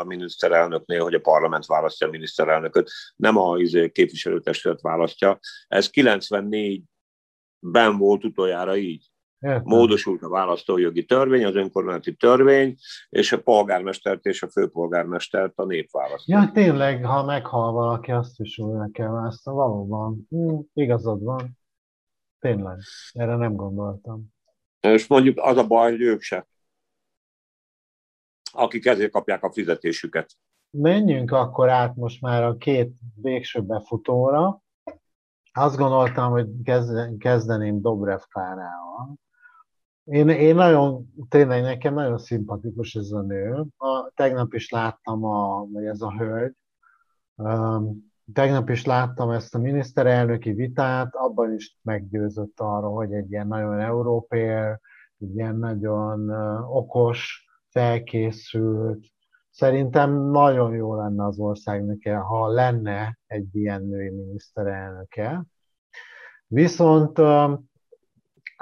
a miniszterelnöknél, hogy a parlament választja a miniszterelnököt, nem a izé, képviselőtestület választja. Ez 94-ben volt utoljára így. Értem. Módosult a választójogi törvény, az önkormányzati törvény, és a polgármestert és a főpolgármestert a nép választja. Ja, tényleg, ha meghal valaki, azt is újra kell választani. Valóban, hm, igazad van. Tényleg, erre nem gondoltam. És mondjuk az a baj, hogy ők se. Akik ezért kapják a fizetésüket. Menjünk akkor át most már a két végső befutóra. Azt gondoltam, hogy kezdeném Dobrev Klárával. Én, én nagyon, tényleg nekem nagyon szimpatikus ez a nő. A, tegnap is láttam, a, vagy ez a hölgy, um, Tegnap is láttam ezt a miniszterelnöki vitát, abban is meggyőzött arról, hogy egy ilyen nagyon európér, egy ilyen nagyon okos, felkészült, szerintem nagyon jó lenne az országnak, ha lenne egy ilyen női miniszterelnöke. Viszont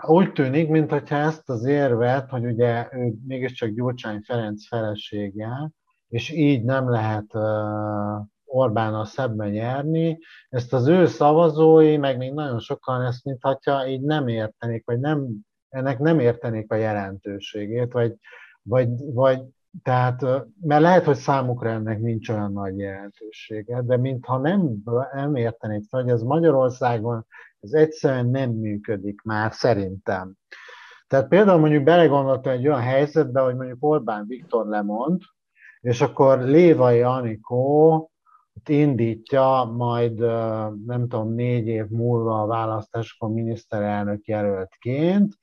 úgy tűnik, mintha ezt az érvet, hogy ugye ő mégiscsak Gyurcsány Ferenc felesége, és így nem lehet Orbánnal szemben nyerni, ezt az ő szavazói, meg még nagyon sokan ezt, mintha így nem értenék, vagy nem, ennek nem értenék a jelentőségét, vagy, vagy, vagy tehát, mert lehet, hogy számukra ennek nincs olyan nagy jelentősége, de mintha nem, nem értenék, hogy ez Magyarországon ez egyszerűen nem működik már szerintem. Tehát például mondjuk belegondoltam egy olyan helyzetbe, hogy mondjuk Orbán Viktor lemond, és akkor Lévai Anikó indítja majd, nem tudom, négy év múlva a választáskor miniszterelnök jelöltként,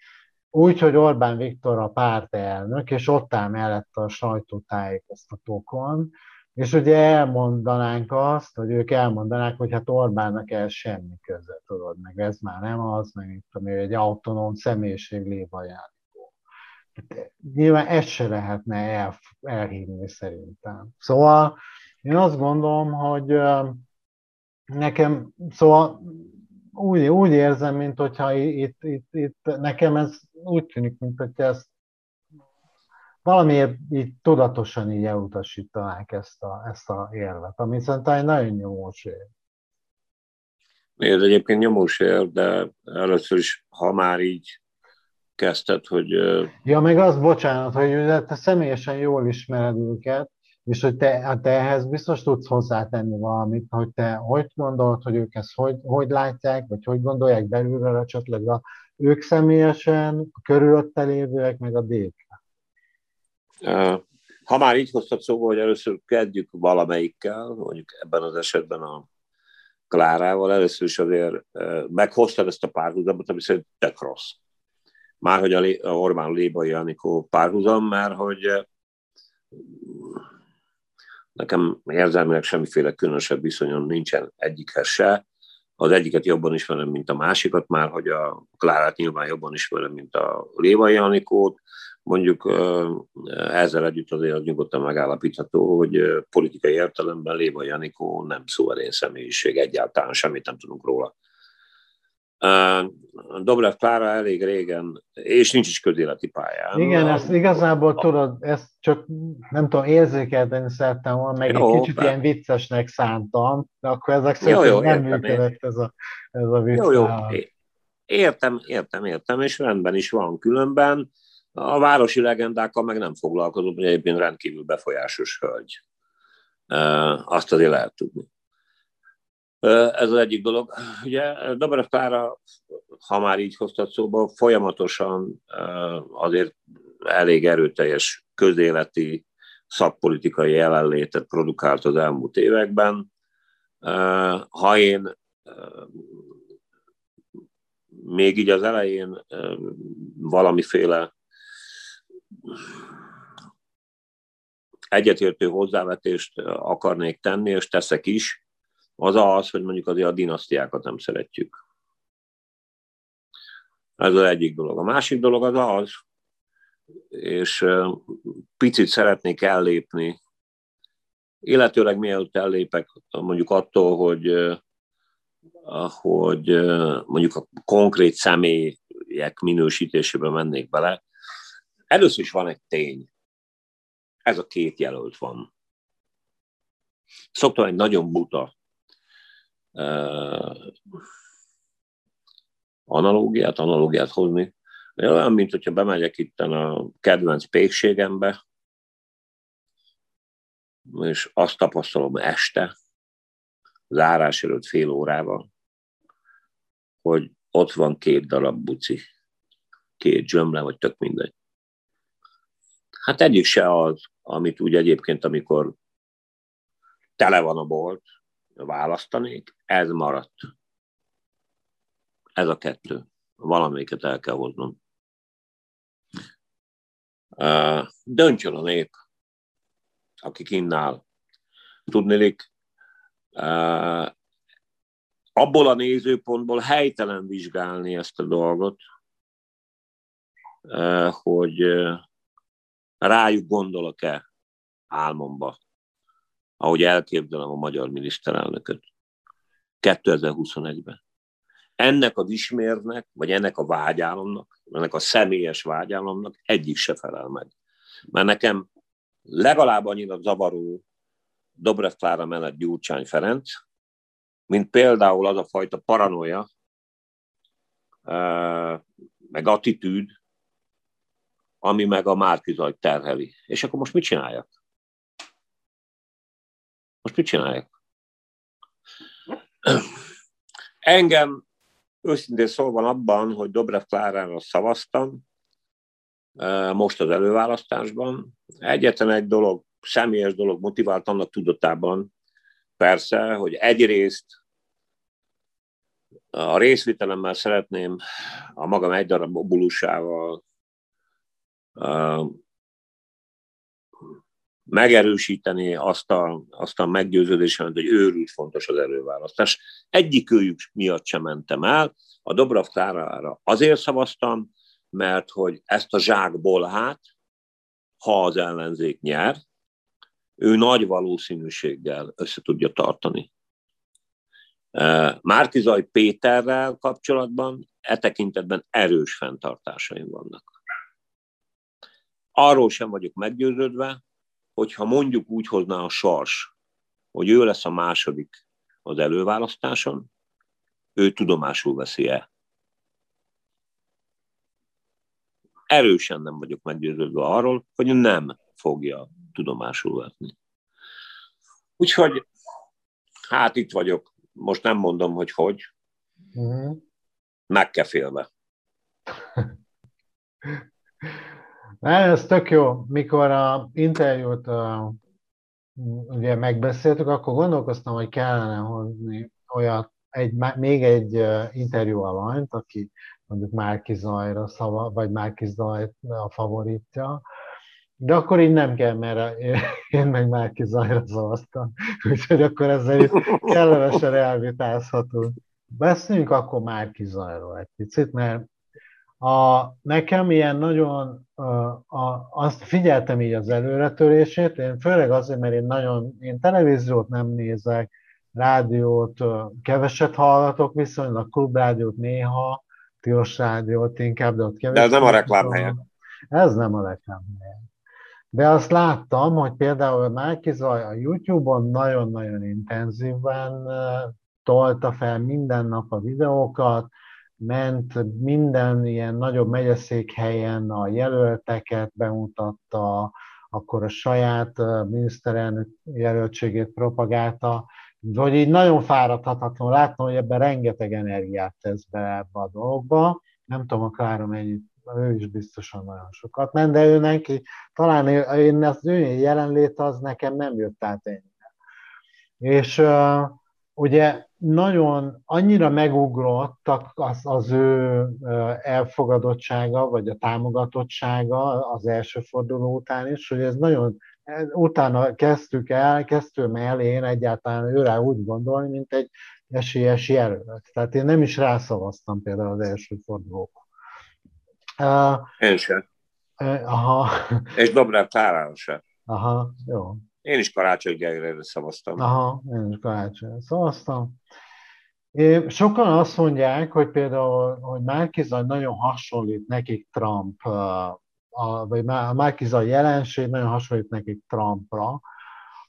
úgy, hogy Orbán Viktor a pártelnök, és ott áll mellett a sajtótájékoztatókon, és ugye elmondanánk azt, hogy ők elmondanák, hogy hát Orbánnak el semmi köze, tudod, meg ez már nem az, meg itt tudom, egy autonóm személyiség lévajánló. Nyilván ezt se lehetne el, elhívni szerintem. Szóval én azt gondolom, hogy nekem, szóval úgy, úgy érzem, mint hogyha itt, itt, itt nekem ez úgy tűnik, mint hogyha ezt valamiért így tudatosan így elutasítanák ezt a, ezt a érvet, ami szerintem egy nagyon nyomós ér. Ez egyébként nyomós ér, de először is, ha már így kezdted, hogy... Ja, meg az, bocsánat, hogy te személyesen jól ismered őket, és hogy te, hát te ehhez biztos tudsz hozzátenni valamit, hogy te hogy gondolod, hogy ők ezt hogy, hogy látják, vagy hogy gondolják belülről esetleg a, ők személyesen, a körülötte lévőek, meg a dék. Ha már így hoztad szóba, hogy először kezdjük valamelyikkel, mondjuk ebben az esetben a Klárával, először is azért meghoztad ezt a párhuzamot, ami szerint tök rossz. Már hogy a Orbán Lébai Anikó párhuzam, mert hogy Nekem érzelmileg semmiféle különösebb viszonyom nincsen egyikhez se. Az egyiket jobban ismerem, mint a másikat, már hogy a Klárát nyilván jobban ismerem, mint a Lévai Anikót. Mondjuk ezzel együtt azért az nyugodtan megállapítható, hogy politikai értelemben Lévai Anikó nem szuverén személyiség, egyáltalán semmit nem tudunk róla. Dobrev Klára elég régen, és nincs is közéleti pályán. Igen, ezt igazából tudod, ezt csak nem tudom, érzékelteni szerettem volna, meg jó, egy kicsit ilyen viccesnek szántam, de akkor ezek szerint jó, jó, nem értem, működött ez a, ez a vicc. Jó, jó. Értem, értem, értem, és rendben is van különben. A városi legendákkal meg nem foglalkozom, hogy egyébként rendkívül befolyásos hölgy. Azt azért lehet tudni. Ez az egyik dolog. Ugye Dobrev Klára, ha már így hoztad szóba, folyamatosan azért elég erőteljes közéleti szakpolitikai jelenlétet produkált az elmúlt években. Ha én még így az elején valamiféle egyetértő hozzávetést akarnék tenni, és teszek is, az az, hogy mondjuk azért a dinasztiákat nem szeretjük. Ez az egyik dolog. A másik dolog az az, és picit szeretnék ellépni, illetőleg mielőtt ellépek mondjuk attól, hogy, hogy mondjuk a konkrét személyek minősítésében mennék bele. Először is van egy tény. Ez a két jelölt van. Szoktam egy nagyon buta analógiát, analógiát hozni. Olyan, mint hogyha bemegyek itt a kedvenc pékségembe, és azt tapasztalom este, zárás előtt fél órával, hogy ott van két darab buci, két zsömle, vagy tök mindegy. Hát egyik se az, amit úgy egyébként, amikor tele van a bolt, választanék, ez maradt. Ez a kettő. Valamelyiket el kell hoznom. Döntsön a nép, aki kinnál. Tudnélik, abból a nézőpontból helytelen vizsgálni ezt a dolgot, hogy rájuk gondolok-e álmomba ahogy elképzelem a magyar miniszterelnököt 2021-ben. ennek a vismérnek, vagy ennek a vágyálomnak, ennek a személyes vágyálomnak egyik se felel meg. Mert nekem legalább annyira zavaró Dobrev Klára mellett Gyurcsány Ferenc, mint például az a fajta paranoia, meg attitűd, ami meg a Márkizajt terheli. És akkor most mit csináljak? Most mit csináljak? Engem őszintén szólva abban, hogy Dobrev Klárára szavaztam, most az előválasztásban. Egyetlen egy dolog, személyes dolog motivált annak tudatában, persze, hogy egyrészt a részvitelemmel szeretném a magam egy darab obulusával megerősíteni azt a, azt a meggyőződésemet, hogy őrült fontos az előválasztás. Egyik őjük miatt sem mentem el, a Dobrav Klárára azért szavaztam, mert hogy ezt a zsákból hát, ha az ellenzék nyer, ő nagy valószínűséggel össze tudja tartani. Márkizaj Péterrel kapcsolatban e tekintetben erős fenntartásaim vannak. Arról sem vagyok meggyőződve, hogyha mondjuk úgy hozná a sors, hogy ő lesz a második az előválasztáson, ő tudomásul veszi-e. Erősen nem vagyok meggyőződve arról, hogy nem fogja tudomásul venni. Úgyhogy hát itt vagyok. Most nem mondom, hogy hogy. Uh-huh. Meg kell félve. (laughs) Ez tök jó. Mikor a interjút uh, ugye megbeszéltük, akkor gondolkoztam, hogy kellene hozni olyat, egy, még egy interjú alanyt, aki mondjuk Márki Zajra szava, vagy Márki Zaj a favoritja, de akkor így nem kell, mert én meg Márki Zajra szavaztam. (laughs) Úgyhogy akkor ezzel itt kellemesen elvitázhatunk. Beszéljünk akkor Márki Zajról egy picit, mert a, nekem ilyen nagyon, a, azt figyeltem így az előretörését, én főleg azért, mert én nagyon, én televíziót nem nézek, rádiót keveset hallgatok, viszonylag klubrádiót néha, tilos rádiót inkább, de ott kevés. De ez nem a reklámhelye. Ez nem a reklámhelye. De azt láttam, hogy például Márki Zaj a YouTube-on nagyon-nagyon intenzíven tolta fel minden nap a videókat, ment minden ilyen nagyobb megyeszékhelyen a jelölteket bemutatta, akkor a saját miniszterelnök jelöltségét propagálta, hogy így nagyon fáradhatatlan látnom, hogy ebben rengeteg energiát tesz be ebbe a dologba. Nem tudom, a Klára mennyit, ő is biztosan nagyon sokat ment, de ő neki, talán én az ő jelenlét az nekem nem jött át ennyire. És uh, ugye nagyon annyira megugrottak az, az ő elfogadottsága, vagy a támogatottsága az első forduló után is, hogy ez nagyon, utána kezdtük el, kezdtüm el én egyáltalán őre úgy gondolni, mint egy esélyes jelölt. Tehát én nem is rászavaztam például az első fordulóban. Én sem. Aha. És Dobrev Tárára sem. Aha, jó. Én is Karácsony Gergelyre szavaztam. Aha, én is Karácsonyra szavaztam. É, sokan azt mondják, hogy például, hogy Márkizaj nagyon hasonlít nekik Trump, a, vagy a Márkizaj jelenség nagyon hasonlít nekik Trumpra,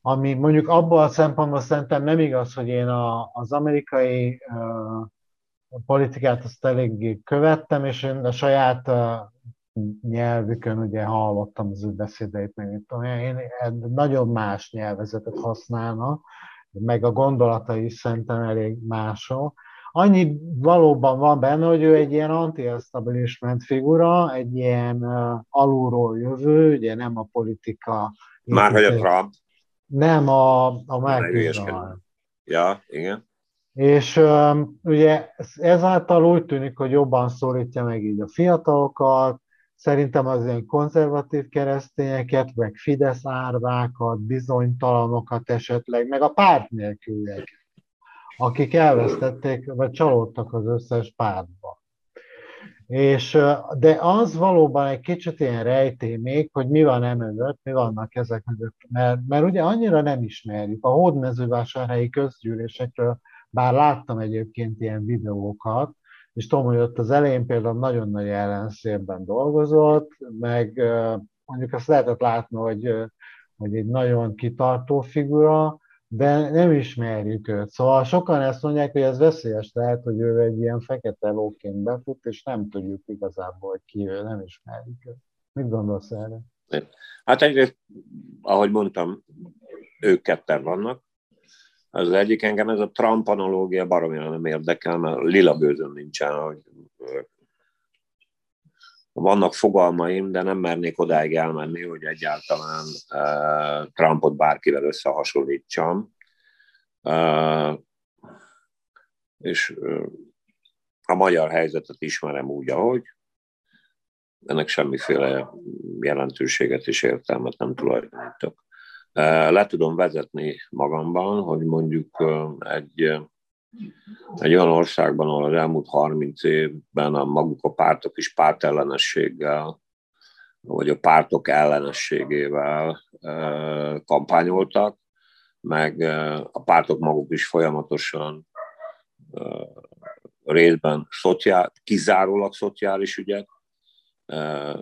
ami mondjuk abban a szempontból szerintem nem igaz, hogy én a, az amerikai uh, politikát azt eléggé követtem, és én a saját nyelvükön ugye hallottam az ő beszédeit, meg mit tudom, én nagyon más nyelvezetet használnak, meg a gondolatai is szerintem elég mások. Annyi valóban van benne, hogy ő egy ilyen anti-establishment figura, egy ilyen uh, alulról jövő, ugye nem a politika... Már hogy a Trump. Nem, a, a Márki Ja, igen. És um, ugye ezáltal úgy tűnik, hogy jobban szólítja meg így a fiatalokat, Szerintem az ilyen konzervatív keresztényeket, meg Fidesz árvákat, bizonytalanokat esetleg, meg a párt nélküliek, akik elvesztették, vagy csalódtak az összes pártba. És, de az valóban egy kicsit ilyen rejtély még, hogy mi van emögött, mi vannak ezek mögött, mert, mert ugye annyira nem ismerjük. A hódmezővásárhelyi közgyűlésekről bár láttam egyébként ilyen videókat, és tudom, hogy ott az elején például nagyon nagy ellenszélben dolgozott, meg mondjuk azt lehetett látni, hogy, hogy egy nagyon kitartó figura, de nem ismerjük őt. Szóval sokan ezt mondják, hogy ez veszélyes lehet, hogy ő egy ilyen fekete lóként befut, és nem tudjuk igazából, hogy ki ő, nem ismerjük őt. Mit gondolsz erre? Hát egyrészt, ahogy mondtam, ők ketten vannak. Az egyik engem ez a Trump analógia baromira nem érdekel, mert lila bőzön nincsen, hogy vannak fogalmaim, de nem mernék odáig elmenni, hogy egyáltalán uh, Trumpot bárkivel összehasonlítsam. Uh, és uh, a magyar helyzetet ismerem úgy, ahogy. Ennek semmiféle jelentőséget és értelmet nem tulajdonítok. Le tudom vezetni magamban, hogy mondjuk egy egy olyan országban, ahol az elmúlt 30 évben a maguk a pártok is pártellenességgel, vagy a pártok ellenességével kampányoltak, meg a pártok maguk is folyamatosan részben szociál, kizárólag szociális ügyek,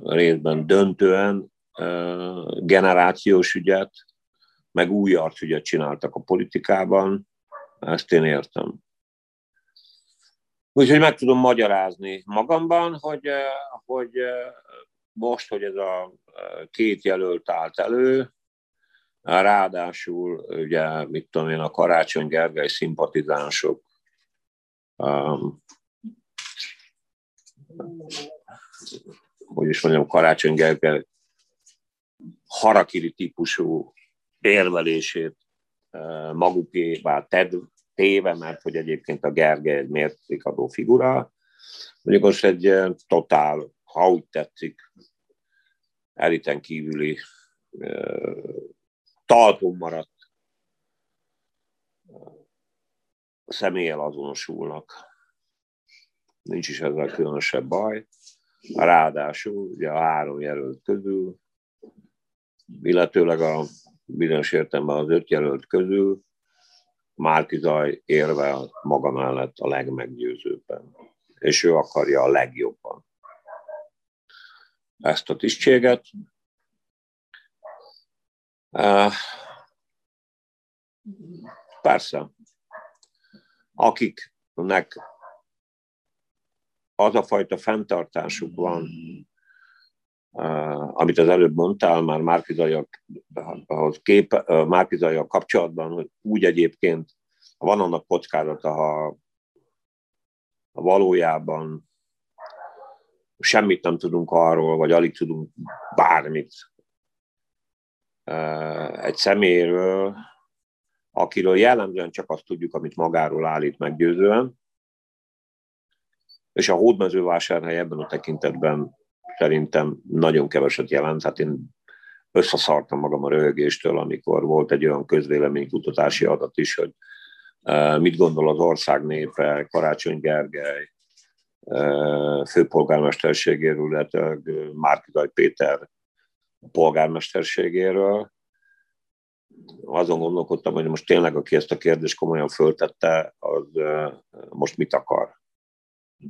részben döntően generációs ügyet, meg új arcügyet csináltak a politikában, ezt én értem. Úgyhogy meg tudom magyarázni magamban, hogy, eh, hogy eh, most, hogy ez a eh, két jelölt állt elő, ráadásul ugye, mit tudom én, a Karácsony Gergely szimpatizánsok um, hogy is mondjam, Karácsony Gergely harakiri típusú érvelését magukévá ted, téve, mert hogy egyébként a Gergely egy mértékadó figura. Mondjuk most egy totál, ha úgy tetszik, eliten kívüli talpon maradt személlyel azonosulnak. Nincs is ezzel különösebb baj. Ráadásul ugye a három jelölt közül, illetőleg a bizonyos értelemben az öt jelölt közül Márki Zaj érve maga mellett a legmeggyőzőbben, és ő akarja a legjobban ezt a tisztséget. Persze, akiknek az a fajta fenntartásuk van, amit az előbb mondtál, már Márkizajak, kép, Márkizajak kapcsolatban, hogy úgy egyébként van annak kockázata, ha, valójában semmit nem tudunk arról, vagy alig tudunk bármit egy szeméről, akiről jellemzően csak azt tudjuk, amit magáról állít meggyőzően, és a hódmezővásárhely ebben a tekintetben szerintem nagyon keveset jelent. Hát én összeszartam magam a röhögéstől, amikor volt egy olyan közvéleménykutatási adat is, hogy e, mit gondol az ország népe, Karácsony Gergely e, főpolgármesterségéről, illetve Márkidaj Péter polgármesterségéről. Azon gondolkodtam, hogy most tényleg, aki ezt a kérdést komolyan föltette, az e, most mit akar.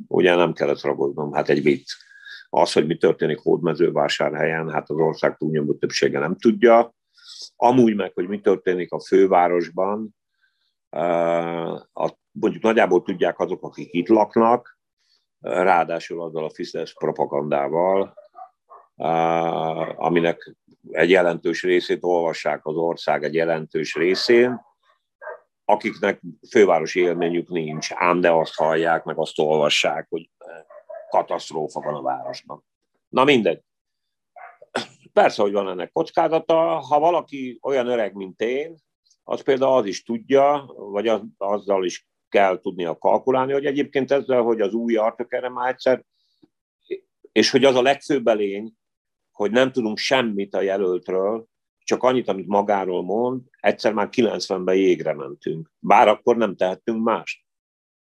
Ugye nem kellett ragadnom, hát egy vicc az, hogy mi történik hódmezővásárhelyen, hát az ország túlnyomó többsége nem tudja. Amúgy meg, hogy mi történik a fővárosban, mondjuk nagyjából tudják azok, akik itt laknak, ráadásul azzal a Fidesz propagandával, aminek egy jelentős részét olvassák az ország egy jelentős részén, akiknek fővárosi élményük nincs, ám de azt hallják, meg azt olvassák, hogy katasztrófa van a városban. Na mindegy. Persze, hogy van ennek kockázata. Ha valaki olyan öreg, mint én, az például az is tudja, vagy az, azzal is kell tudnia kalkulálni, hogy egyébként ezzel, hogy az új artok erre már egyszer, és hogy az a legfőbb elény, hogy nem tudunk semmit a jelöltről, csak annyit, amit magáról mond, egyszer már 90-ben jégre mentünk. Bár akkor nem tehettünk mást.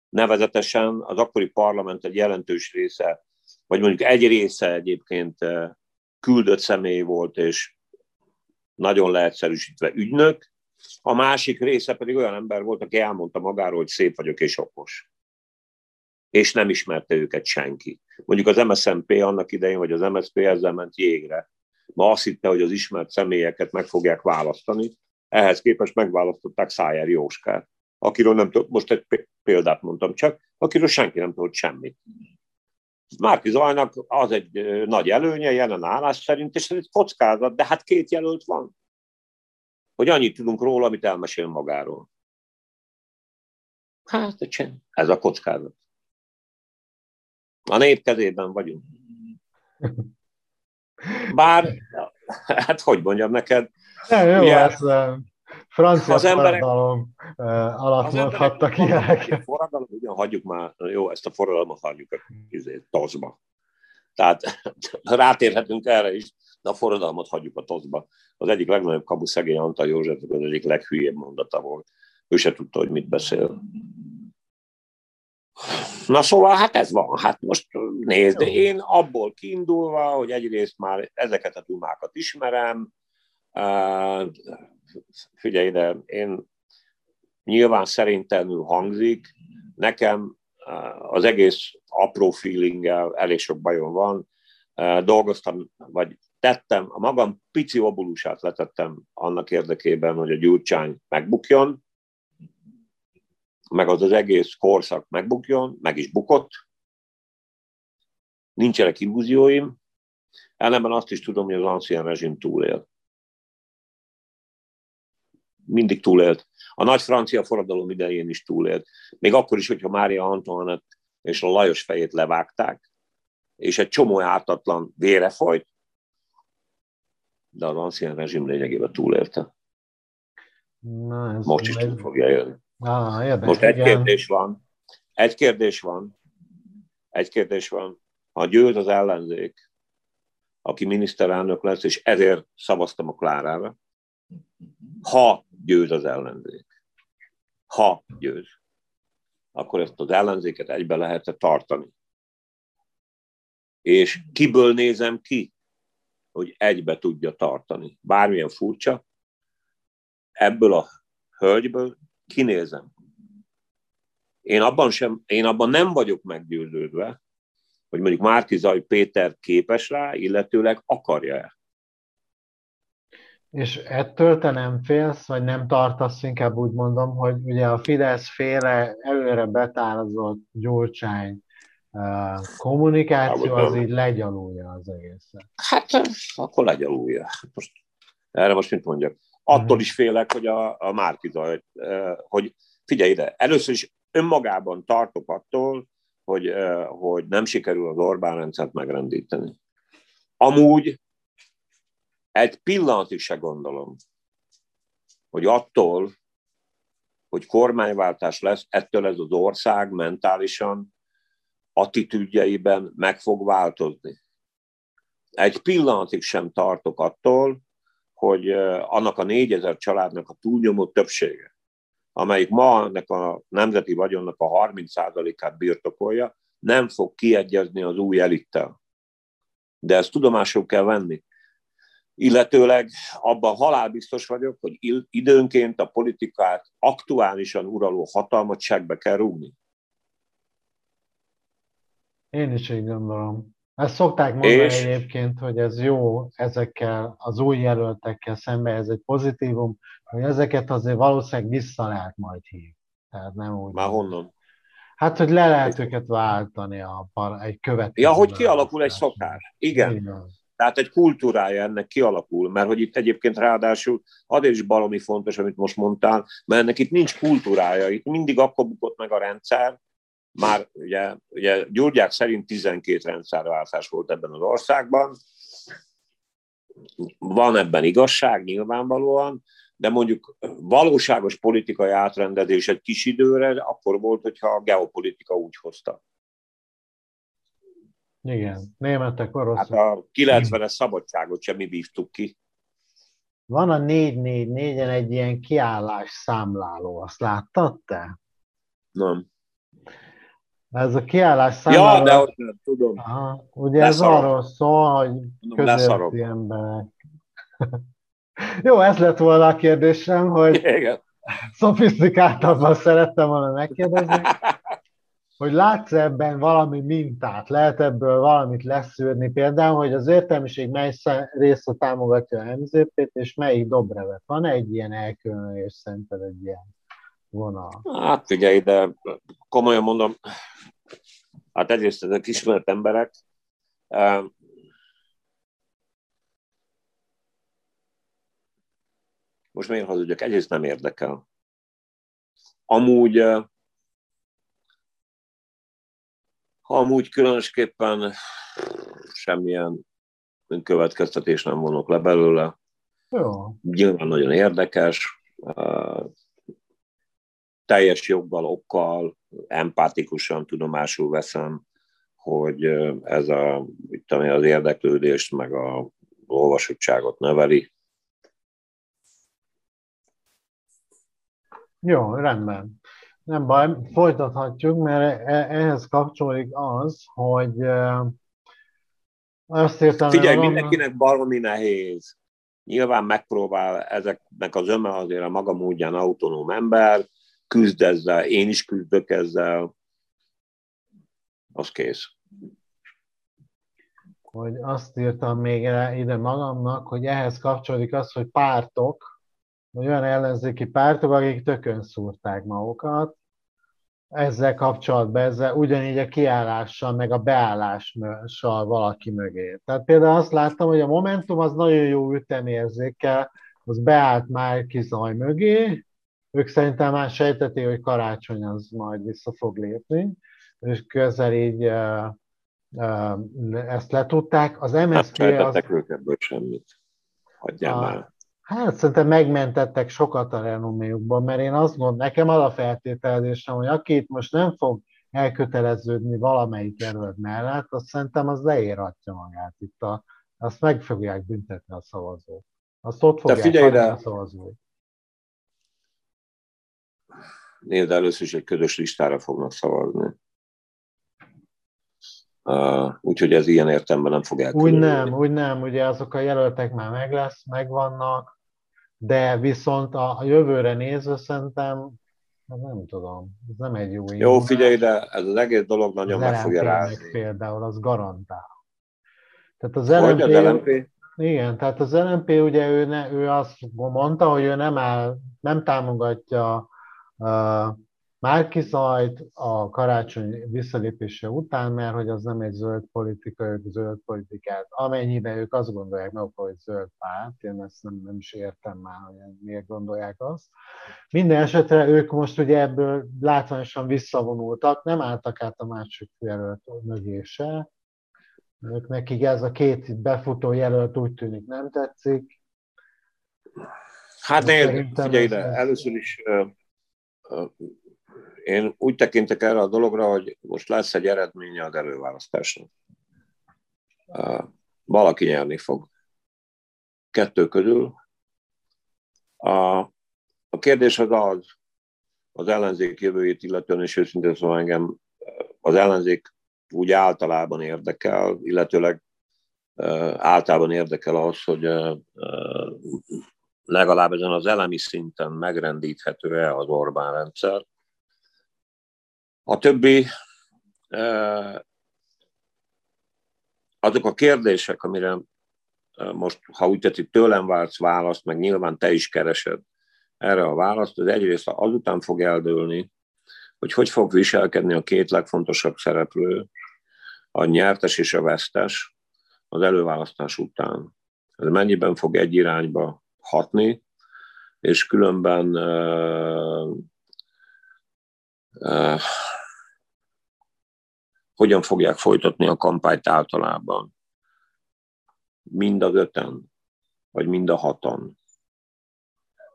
Nevezetesen az akkori parlament egy jelentős része, vagy mondjuk egy része egyébként eh, küldött személy volt, és nagyon leegyszerűsítve ügynök, A másik része pedig olyan ember volt, aki elmondta magáról, hogy szép vagyok és okos. És nem ismerte őket senki. Mondjuk az MSZNP annak idején, vagy az MSZP ezzel ment jégre. Ma azt hitte, hogy az ismert személyeket meg fogják választani, ehhez képest megválasztották Szájer Jóskát, akiről nem tudok, most egy példát mondtam csak, akiről senki nem tudott semmit. Márki Zajnak az egy nagy előnye jelen állás szerint, és ez egy kockázat, de hát két jelölt van. Hogy annyit tudunk róla, amit elmesél magáról. Hát, ez a kockázat. A nép kezében vagyunk. Bár, hát hogy mondjam neked, nem, jó, ugye, ez francia az emberek, forradalom alatt mondhattak ilyenek. Forradalom, ugyan hagyjuk már, jó, ezt a forradalmat hagyjuk a izé, tozba. Tehát (laughs) rátérhetünk erre is, de a forradalmat hagyjuk a tozba. Az egyik legnagyobb kabu szegény Antal József, az egyik leghülyébb mondata volt. Ő se tudta, hogy mit beszél. Na szóval, hát ez van. Hát most nézd, én abból kiindulva, hogy egyrészt már ezeket a dumákat ismerem, figyelj ide, én nyilván szerintelenül hangzik, nekem az egész apró feelinggel elég sok bajom van, dolgoztam, vagy tettem, a magam pici obulusát letettem annak érdekében, hogy a Gyurcsány megbukjon, meg az az egész korszak megbukjon, meg is bukott. Nincsenek illúzióim, ellenben azt is tudom, hogy az ancien rezsim túlél mindig túlélt. A nagy francia forradalom idején is túlélt. Még akkor is, hogyha Mária Antoinette és a Lajos fejét levágták, és egy csomó ártatlan vére folyt, de az ancien rezsim lényegében túlélte. Na, ez Most is túl fogja jönni. Ah, érdek, Most egy igen. kérdés van. Egy kérdés van. Egy kérdés van. Ha győz az ellenzék, aki miniszterelnök lesz, és ezért szavaztam a Klárára, ha győz az ellenzék. Ha győz. Akkor ezt az ellenzéket egybe lehet -e tartani. És kiből nézem ki, hogy egybe tudja tartani. Bármilyen furcsa, ebből a hölgyből kinézem. Én abban, sem, én abban nem vagyok meggyőződve, hogy mondjuk Márkizaj Péter képes rá, illetőleg akarja-e. És ettől te nem félsz, vagy nem tartasz, inkább úgy mondom, hogy ugye a Fidesz félre előre betározott Gyurcsány kommunikáció az így legyalulja az egészet. Hát akkor legyalulja. Most, erre most mit mondjak? Attól mhm. is félek, hogy a, a Márkizaj, hogy figyelj ide, először is önmagában tartok attól, hogy, hogy nem sikerül az Orbán rendszert megrendíteni. Amúgy egy pillanatig se gondolom, hogy attól, hogy kormányváltás lesz, ettől ez az ország mentálisan, attitűdjeiben meg fog változni. Egy pillanatig sem tartok attól, hogy annak a négyezer családnak a túlnyomó többsége, amelyik ma ennek a nemzeti vagyonnak a 30%-át birtokolja, nem fog kiegyezni az új elittel. De ezt tudomásul kell venni illetőleg abban halálbiztos vagyok, hogy időnként a politikát aktuálisan uraló hatalmat segbe kell rúgni. Én is így gondolom. Ezt szokták mondani és... egyébként, hogy ez jó ezekkel az új jelöltekkel szemben, ez egy pozitívum, hogy ezeket azért valószínűleg vissza lehet majd hívni. Tehát nem úgy. Már honnan? Hát, hogy le lehet őket váltani a par, egy következő. Ja, hogy kialakul egy szokás. Igen. Igen. Tehát egy kultúrája ennek kialakul, mert hogy itt egyébként ráadásul azért is balomi fontos, amit most mondtál, mert ennek itt nincs kultúrája, itt mindig akkor bukott meg a rendszer, már ugye, ugye Gyurgyák szerint 12 rendszerváltás volt ebben az országban, van ebben igazság nyilvánvalóan, de mondjuk valóságos politikai átrendezés egy kis időre akkor volt, hogyha a geopolitika úgy hozta. Igen, németek, oroszok. Hát a 90-es szabadságot sem mi bívtuk ki. Van a 444-en egy ilyen kiállás számláló, azt láttad te? Nem. Ez a kiállás számláló... Ja, de ott nem tudom. Aha, ugye Leszarom. ez arról szól, hogy közötti emberek (laughs) Jó, ez lett volna a kérdésem, hogy Igen. (laughs) szofisztikáltabban szerettem volna megkérdezni, (laughs) hogy látsz ebben valami mintát, lehet ebből valamit leszűrni, például, hogy az értelmiség mely része támogatja a MZP-t, és melyik Dobrevet. Van egy ilyen elkülönülés szerinted egy ilyen vonal? Hát figyelj, de komolyan mondom, hát egyrészt ezek ismert emberek, most miért hazudjak? Egyrészt nem érdekel. Amúgy, ha amúgy különösképpen semmilyen következtetés nem vonok le belőle. Jó. Nyilván nagyon érdekes, teljes joggal, okkal, empátikusan tudomásul veszem, hogy ez a, itt, az érdeklődést, meg a olvasottságot növeli. Jó, rendben. Nem baj, folytathatjuk, mert e, ehhez kapcsolódik az, hogy azt értem... Figyelj, mondom, mindenkinek baromi nehéz. Nyilván megpróbál ezeknek az öme azért a maga módján autonóm ember, küzd ezzel, én is küzdök ezzel, az kész. Hogy azt írtam még ide magamnak, hogy ehhez kapcsolódik az, hogy pártok, olyan ellenzéki pártok, akik tökön szúrták magukat, ezzel kapcsolatban, ezzel ugyanígy a kiállással, meg a beállással valaki mögé. Tehát például azt láttam, hogy a Momentum az nagyon jó ütemérzékkel, az beállt már kizaj mögé, ők szerintem már sejteti, hogy karácsony az majd vissza fog lépni, és közel így uh, uh, ezt letudták. Az MSZP hát, az... ebből semmit. Hagyjál a, már. Hát szerintem megmentettek sokat a renoméjukban, mert én azt gondolom, nekem az a feltételezésem, hogy aki itt most nem fog elköteleződni valamelyik jelölt mellett, azt szerintem az leératja magát itt. A, azt meg fogják büntetni a szavazók. Azt ott fogják figyelj a szavazók. Nézd, először is egy közös listára fognak szavazni. Uh, úgyhogy ez ilyen értelemben nem fog elkerülni. Úgy nem, úgy nem, ugye azok a jelöltek már meg lesz, megvannak, de viszont a, jövőre nézve szerintem nem tudom, ez nem egy jó Jó, figyelj, de ez az egész dolog nagyon meg fogja rázni. például, az garantál. Tehát az LMP, az LMP? Igen, tehát az LMP ugye ő, ne, ő azt mondta, hogy ő nem, áll, nem támogatja uh, Márkizajt a karácsony visszalépése után, mert hogy az nem egy zöld politika, ők zöld politikát, amennyiben ők azt gondolják meg, hogy zöld párt, én ezt nem, nem is értem már, hogy miért gondolják azt. Minden esetre ők most ugye ebből látványosan visszavonultak, nem álltak át a másik jelölt mögé se. Ők nekik ez a két befutó jelölt úgy tűnik nem tetszik. Hát nézd, figyelj ide, először is én úgy tekintek erre a dologra, hogy most lesz egy eredménye az előválasztásnak. Valaki nyerni fog. Kettő közül. A, a kérdés az az, az ellenzék jövőjét illetően, és őszintén szóval engem az ellenzék úgy általában érdekel, illetőleg általában érdekel az, hogy legalább ezen az elemi szinten megrendíthető-e az Orbán rendszer, a többi azok a kérdések, amire most, ha úgy tetszik, tőlem vársz választ, meg nyilván te is keresed erre a választ, az egyrészt azután fog eldőlni, hogy hogy fog viselkedni a két legfontosabb szereplő, a nyertes és a vesztes az előválasztás után. Ez mennyiben fog egy irányba hatni, és különben uh, uh, hogyan fogják folytatni a kampányt általában. Mind az öten, vagy mind a hatan.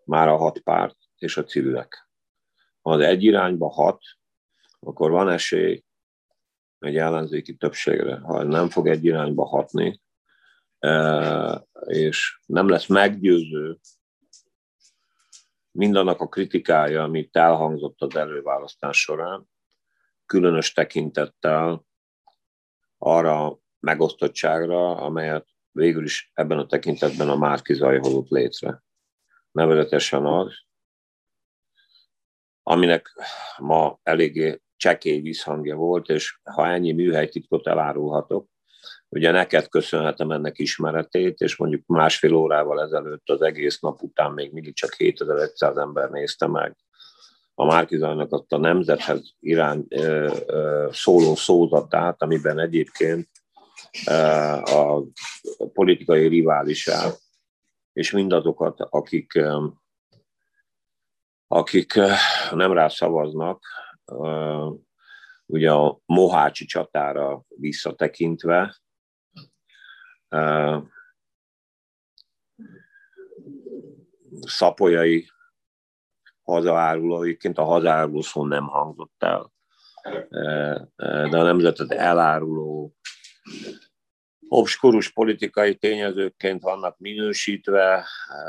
Már a hat párt és a civilek. Ha az egy irányba hat, akkor van esély egy ellenzéki többségre. Ha nem fog egy irányba hatni, e, és nem lesz meggyőző mindannak a kritikája, amit elhangzott az előválasztás során, különös tekintettel arra megosztottságra, amelyet végül is ebben a tekintetben a Márki Zaj hozott létre. Nevezetesen az, aminek ma eléggé csekély visszhangja volt, és ha ennyi műhelytitkot elárulhatok, ugye neked köszönhetem ennek ismeretét, és mondjuk másfél órával ezelőtt az egész nap után még mindig csak 7500 ember nézte meg a Márkizajnak azt a nemzethez irány ö, ö, szóló szózatát, amiben egyébként ö, a politikai riválisát és mindazokat, akik, ö, akik nem rá szavaznak, ö, ugye a Mohácsi csatára visszatekintve, ö, szapolyai hazaáruló, egyébként a hazaáruló szó nem hangzott el, de a nemzetet eláruló obskurus politikai tényezőként vannak minősítve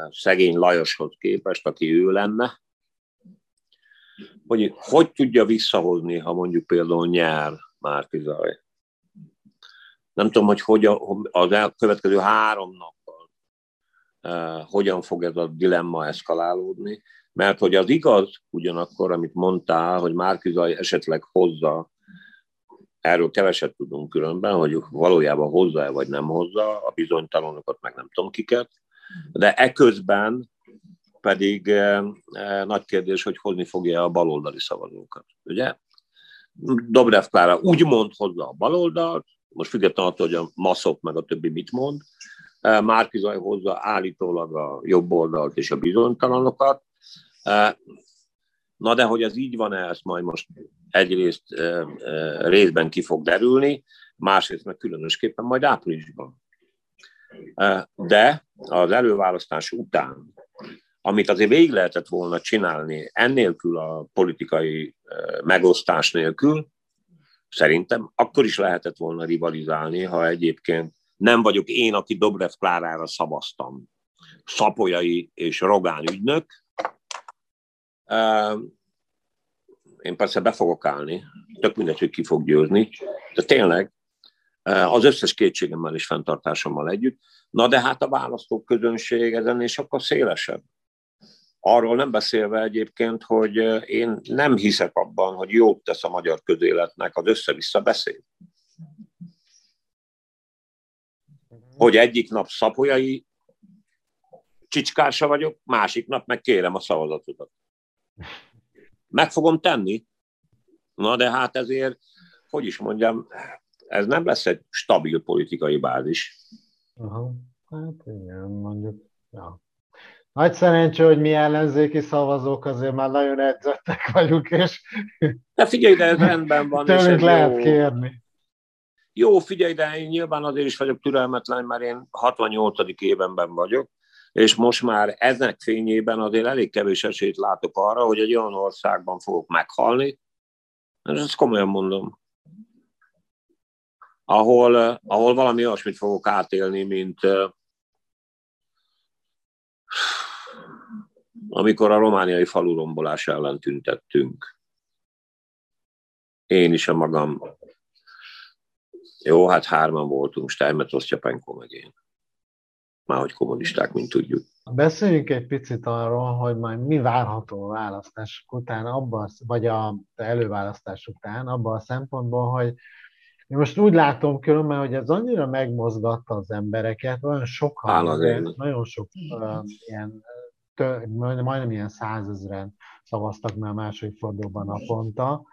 szegény Lajoshoz képest, aki ő lenne, hogy hogy tudja visszahozni, ha mondjuk például nyár Márki Zaj. Nem tudom, hogy, hogy az elkövetkező három nappal hogyan fog ez a dilemma eszkalálódni, mert hogy az igaz ugyanakkor, amit mondtál, hogy Márkizaj esetleg hozza, erről keveset tudunk különben, hogy valójában hozza-e vagy nem hozza, a bizonytalanokat meg nem tudom kiket, de eközben pedig e, e, nagy kérdés, hogy hozni fogja a baloldali szavazókat. Ugye? Dobrev Klára úgy mond hozza a baloldalt, most függetlenül attól, hogy a maszok meg a többi mit mond, Márkizaj hozza állítólag a jobb oldalt és a bizonytalanokat, Na de hogy ez így van-e, ezt majd most egyrészt részben ki fog derülni, másrészt meg különösképpen majd áprilisban. De az előválasztás után, amit azért végig lehetett volna csinálni, ennélkül a politikai megosztás nélkül, szerintem akkor is lehetett volna rivalizálni, ha egyébként nem vagyok én, aki Dobrev Klárára szavaztam. Szapolyai és Rogán ügynök, én persze be fogok állni, tök mindegy, hogy ki fog győzni, de tényleg az összes kétségemmel és fenntartásommal együtt. Na de hát a választók közönség ezen és akkor szélesebb. Arról nem beszélve egyébként, hogy én nem hiszek abban, hogy jót tesz a magyar közéletnek az össze-vissza beszél. Hogy egyik nap szapolyai csicskása vagyok, másik nap meg kérem a szavazatodat. Meg fogom tenni. Na de hát ezért, hogy is mondjam, ez nem lesz egy stabil politikai bázis. Aha. Hát igen, mondjuk. Ja. Nagy szerencsé, hogy mi ellenzéki szavazók azért már nagyon edzettek vagyunk, és... De figyelj, de ez rendben van. Tőlünk lehet jó. kérni. Jó, figyelj, de én nyilván azért is vagyok türelmetlen, mert én 68. évenben vagyok, és most már ezek fényében azért elég kevés esélyt látok arra, hogy egy olyan országban fogok meghalni, és ezt komolyan mondom, ahol, ahol valami olyasmit fogok átélni, mint amikor a romániai falurombolás ellen tüntettünk. Én is a magam. Jó, hát hárman voltunk, Steinmetz, Osztyapenko meg én már hogy kommunisták, mint tudjuk. Beszéljünk egy picit arról, hogy majd mi várható a választások után, abban, vagy a előválasztás után, abban a szempontból, hogy én most úgy látom különben, hogy ez annyira megmozgatta az embereket, olyan sokan, nagyon sok uh, ilyen, tő, majdnem ilyen százezren szavaztak már a második fordulóban naponta,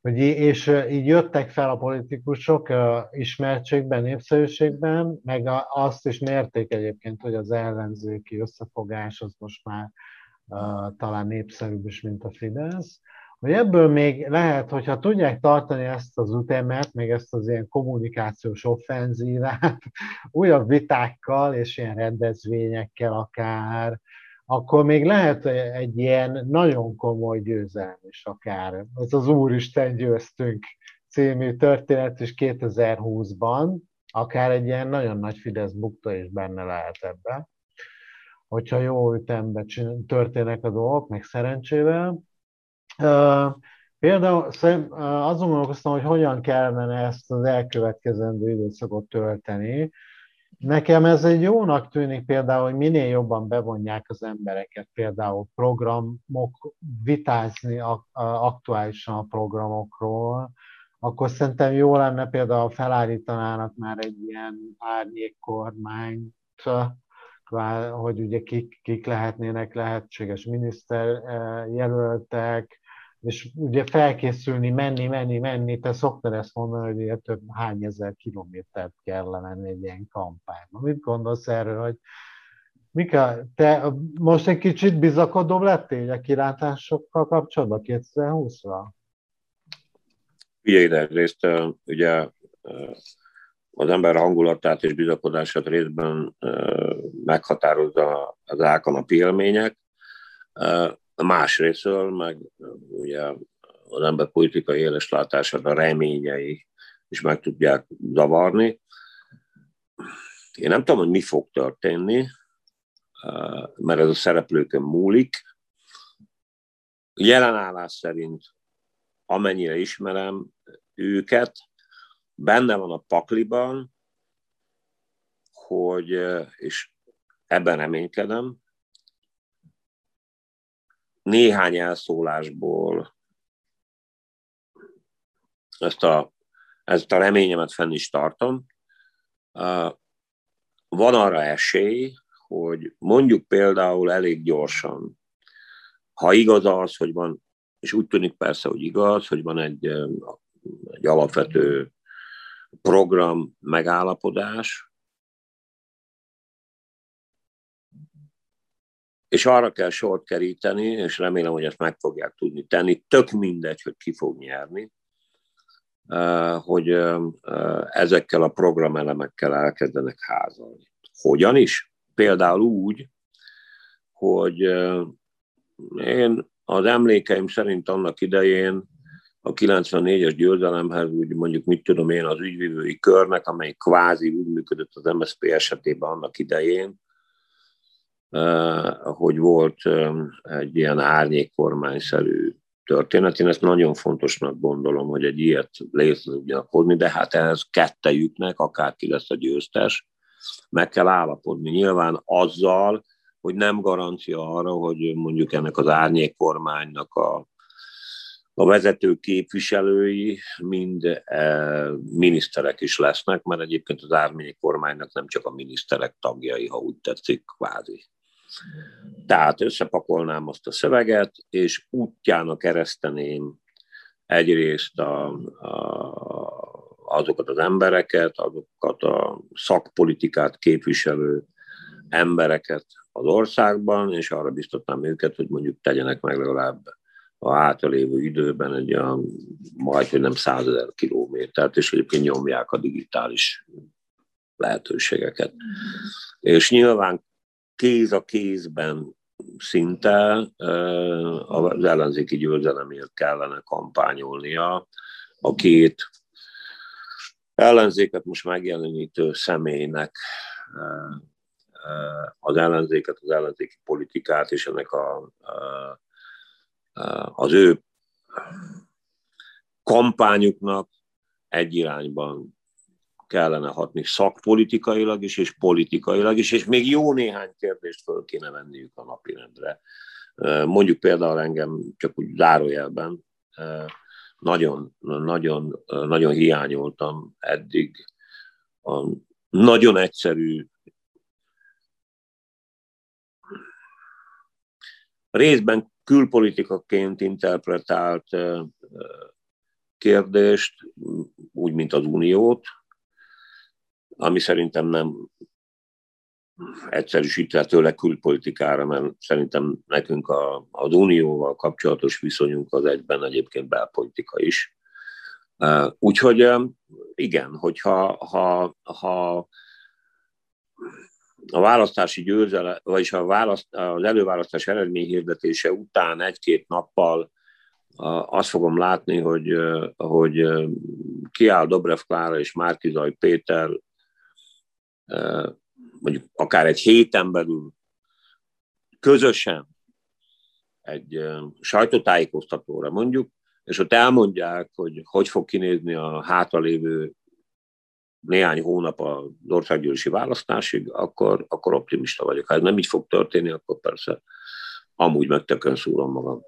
hogy és így jöttek fel a politikusok ismertségben, népszerűségben, meg azt is mérték egyébként, hogy az ellenzéki összefogás az most már talán népszerűbb is, mint a Fidesz, hogy ebből még lehet, hogyha tudják tartani ezt az ütemet, még ezt az ilyen kommunikációs offenzívát, (laughs) újabb vitákkal és ilyen rendezvényekkel akár, akkor még lehet egy ilyen nagyon komoly győzelem is akár. Ez az Úristen győztünk című történet is 2020-ban, akár egy ilyen nagyon nagy Fidesz bukta is benne lehet ebbe. Hogyha jó ütemben történnek a dolgok, meg szerencsével. Például azon gondolkoztam, hogy hogyan kellene ezt az elkövetkezendő időszakot tölteni, Nekem ez egy jónak tűnik például, hogy minél jobban bevonják az embereket, például programok, vitázni aktuálisan a programokról, akkor szerintem jó lenne például felállítanának már egy ilyen árnyékkormányt, hogy ugye kik, kik lehetnének lehetséges miniszter jelöltek, és ugye felkészülni, menni, menni, menni, te szoktad ezt mondani, hogy ugye több hány ezer kilométert kell lemenni egy ilyen kampányban. Mit gondolsz erről, hogy Mika, te most egy kicsit bizakodóbb lettél a kilátásokkal kapcsolatban 2020-ra? Ugye egyrészt ugye az ember hangulatát és bizakodását részben meghatározza az álkanapi élmények, másrésztől meg ugye az ember politikai éleslátását, a reményei is meg tudják zavarni. Én nem tudom, hogy mi fog történni, mert ez a szereplőkön múlik. Jelenállás szerint, amennyire ismerem őket, benne van a pakliban, hogy, és ebben reménykedem, néhány elszólásból ezt a, ezt a reményemet fenn is tartom. Van arra esély, hogy mondjuk például elég gyorsan, ha igaz az, hogy van, és úgy tűnik persze, hogy igaz, hogy van egy, egy alapvető program megállapodás, és arra kell sort keríteni, és remélem, hogy ezt meg fogják tudni tenni, tök mindegy, hogy ki fog nyerni, hogy ezekkel a programelemekkel elkezdenek házalni. Hogyan is? Például úgy, hogy én az emlékeim szerint annak idején a 94-es győzelemhez, úgy mondjuk mit tudom én, az ügyvívői körnek, amely kvázi úgy működött az MSZP esetében annak idején, hogy volt egy ilyen árnyékkormányszerű történet. Én ezt nagyon fontosnak gondolom, hogy egy ilyet létre tudjanak hozni, de hát ehhez kettejüknek, akárki lesz a győztes, meg kell állapodni. Nyilván azzal, hogy nem garancia arra, hogy mondjuk ennek az árnyékkormánynak a, a vezető képviselői mind e, miniszterek is lesznek, mert egyébként az árnyékkormánynak nem csak a miniszterek tagjai, ha úgy tetszik, kvázi. Tehát összepakolnám azt a szöveget, és útjának kereszteném egyrészt a, a, azokat az embereket, azokat a szakpolitikát képviselő embereket az országban, és arra biztatnám őket, hogy mondjuk tegyenek meg legalább a hátralévő időben egy olyan majd, hogy nem százezer kilométert, és egyébként nyomják a digitális lehetőségeket. És nyilván kéz a kézben szinte az ellenzéki győzelemért kellene kampányolnia. A két ellenzéket most megjelenítő személynek az ellenzéket, az ellenzéki politikát és ennek a, az ő kampányuknak egy irányban kellene hatni szakpolitikailag is, és politikailag is, és még jó néhány kérdést föl kéne venniük a napirendre. Mondjuk például engem csak úgy zárójelben nagyon, nagyon, nagyon hiányoltam eddig a nagyon egyszerű részben külpolitikaként interpretált kérdést, úgy, mint az Uniót, ami szerintem nem egyszerűsíthetőleg külpolitikára, mert szerintem nekünk a, az unióval kapcsolatos viszonyunk az egyben egyébként belpolitika is. Úgyhogy igen, hogyha ha, ha a választási győzele, vagyis a választ, az előválasztás eredményhirdetése után egy-két nappal azt fogom látni, hogy, hogy kiáll Dobrev Klára és Márkizaj Péter mondjuk akár egy héten belül közösen egy sajtótájékoztatóra mondjuk, és ott elmondják, hogy hogy fog kinézni a hátralévő néhány hónap az országgyűlési választásig, akkor, akkor optimista vagyok. Ha ez nem így fog történni, akkor persze amúgy megtökön szúrom magam.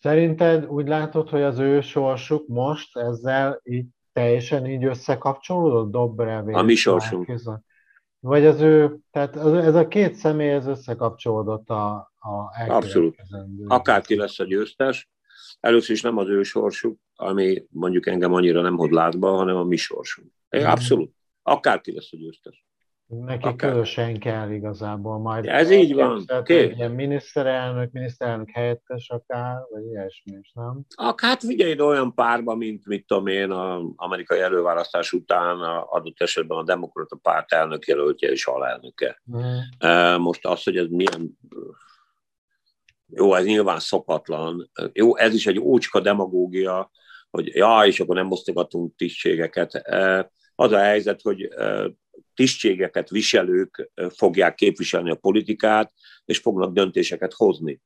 Szerinted úgy látod, hogy az ő sorsuk most ezzel így teljesen így összekapcsolódott Dobrev? A mi sorsunk. Vagy az ő, tehát ez a két személy ez összekapcsolódott a, a Abszolút. Akárki lesz a győztes, először is nem az ő sorsuk, ami mondjuk engem annyira nem hoz látba, hanem a mi sorsunk. Abszolút. Akárki lesz a győztes. Neki Akár. közösen kell igazából majd. Ez így van. Ilyen miniszterelnök, miniszterelnök helyettes akár, vagy ilyesmi is, nem? Hát figyelj olyan párba, mint mit tudom én, az amerikai előválasztás után a adott esetben a demokrata párt elnök jelöltje és alelnöke. Hmm. Most az, hogy ez milyen jó, ez nyilván szokatlan. Jó, ez is egy ócska demagógia, hogy ja, és akkor nem osztogatunk tisztségeket. Az a helyzet, hogy tisztségeket viselők fogják képviselni a politikát, és fognak döntéseket hozni.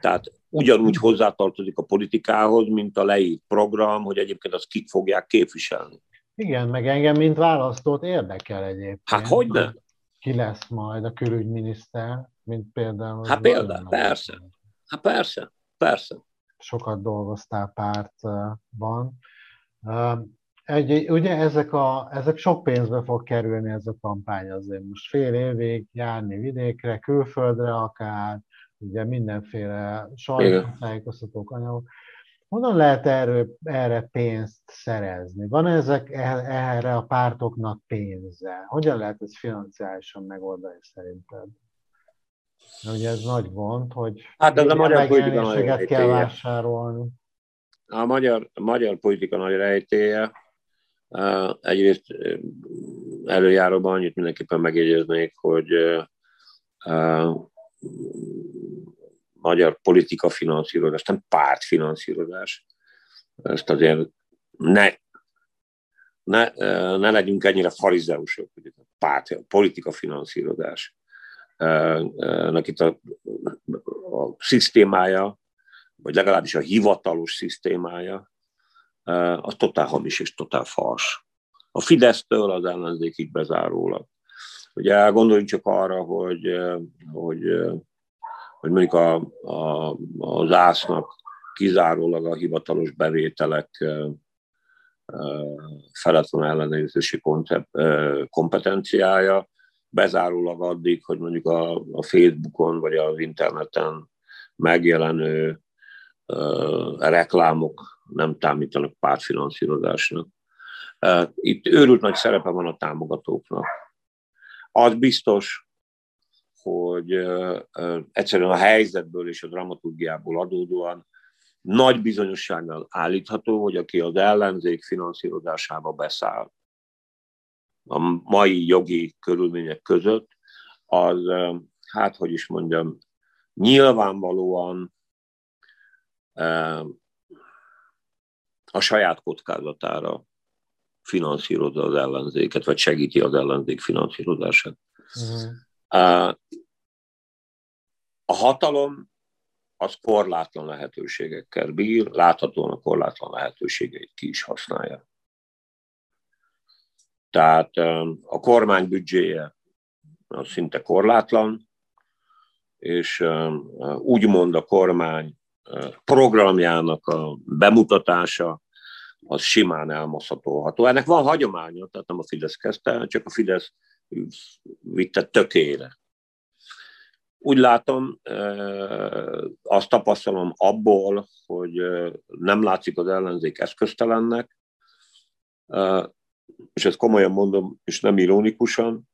Tehát ugyanúgy hozzátartozik a politikához, mint a leírt program, hogy egyébként azt kik fogják képviselni. Igen, meg engem, mint választót érdekel egyébként. Hát hogy ne? Ki lesz majd a külügyminiszter, mint például... Hát például, persze. Hát persze, persze. Sokat dolgoztál pártban. Egy, ugye ezek, a, ezek sok pénzbe fog kerülni ez a kampány azért. Most fél évig járni vidékre, külföldre akár, ugye mindenféle sajtótájékoztatók, anyagok. Honnan lehet erről, erre pénzt szerezni? Van ezek erre a pártoknak pénze? Hogyan lehet ezt financiálisan megoldani szerinted? Ugye ez nagy gond, hogy hát ez a magyar kell vásárolni. A magyar, a magyar politika nagy rejtéje, Egyrészt előjáróban annyit mindenképpen megjegyeznék, hogy magyar politika finanszírozás, nem pártfinanszírozás. Ezt azért ne, ne, ne legyünk ennyire farizeusok, hogy párt, politika finanszírozás. Itt a, a szisztémája, vagy legalábbis a hivatalos szisztémája, az totál hamis és totál fals. A Fidesztől az ellenzékig bezárólag. Ugye gondoljunk csak arra, hogy, hogy, hogy mondjuk a, a, az ásznak kizárólag a hivatalos bevételek felett van ellenőrzési kompetenciája, bezárólag addig, hogy mondjuk a, a Facebookon vagy az interneten megjelenő reklámok nem támítanak pártfinanszírozásnak. Itt őrült nagy szerepe van a támogatóknak. Az biztos, hogy egyszerűen a helyzetből és a dramaturgiából adódóan nagy bizonyossággal állítható, hogy aki az ellenzék finanszírozásába beszáll a mai jogi körülmények között, az, hát hogy is mondjam, nyilvánvalóan a saját kockázatára finanszírozza az ellenzéket, vagy segíti az ellenzék finanszírozását. Uh-huh. A hatalom az korlátlan lehetőségekkel bír, láthatóan a korlátlan lehetőségeit ki is használja. Tehát a kormány büdzséje az szinte korlátlan, és úgymond a kormány programjának a bemutatása az simán elmaszatolható. Ennek van hagyománya, tehát nem a Fidesz kezdte, csak a Fidesz vitte tökére. Úgy látom, azt tapasztalom abból, hogy nem látszik az ellenzék eszköztelennek, és ezt komolyan mondom, és nem ironikusan,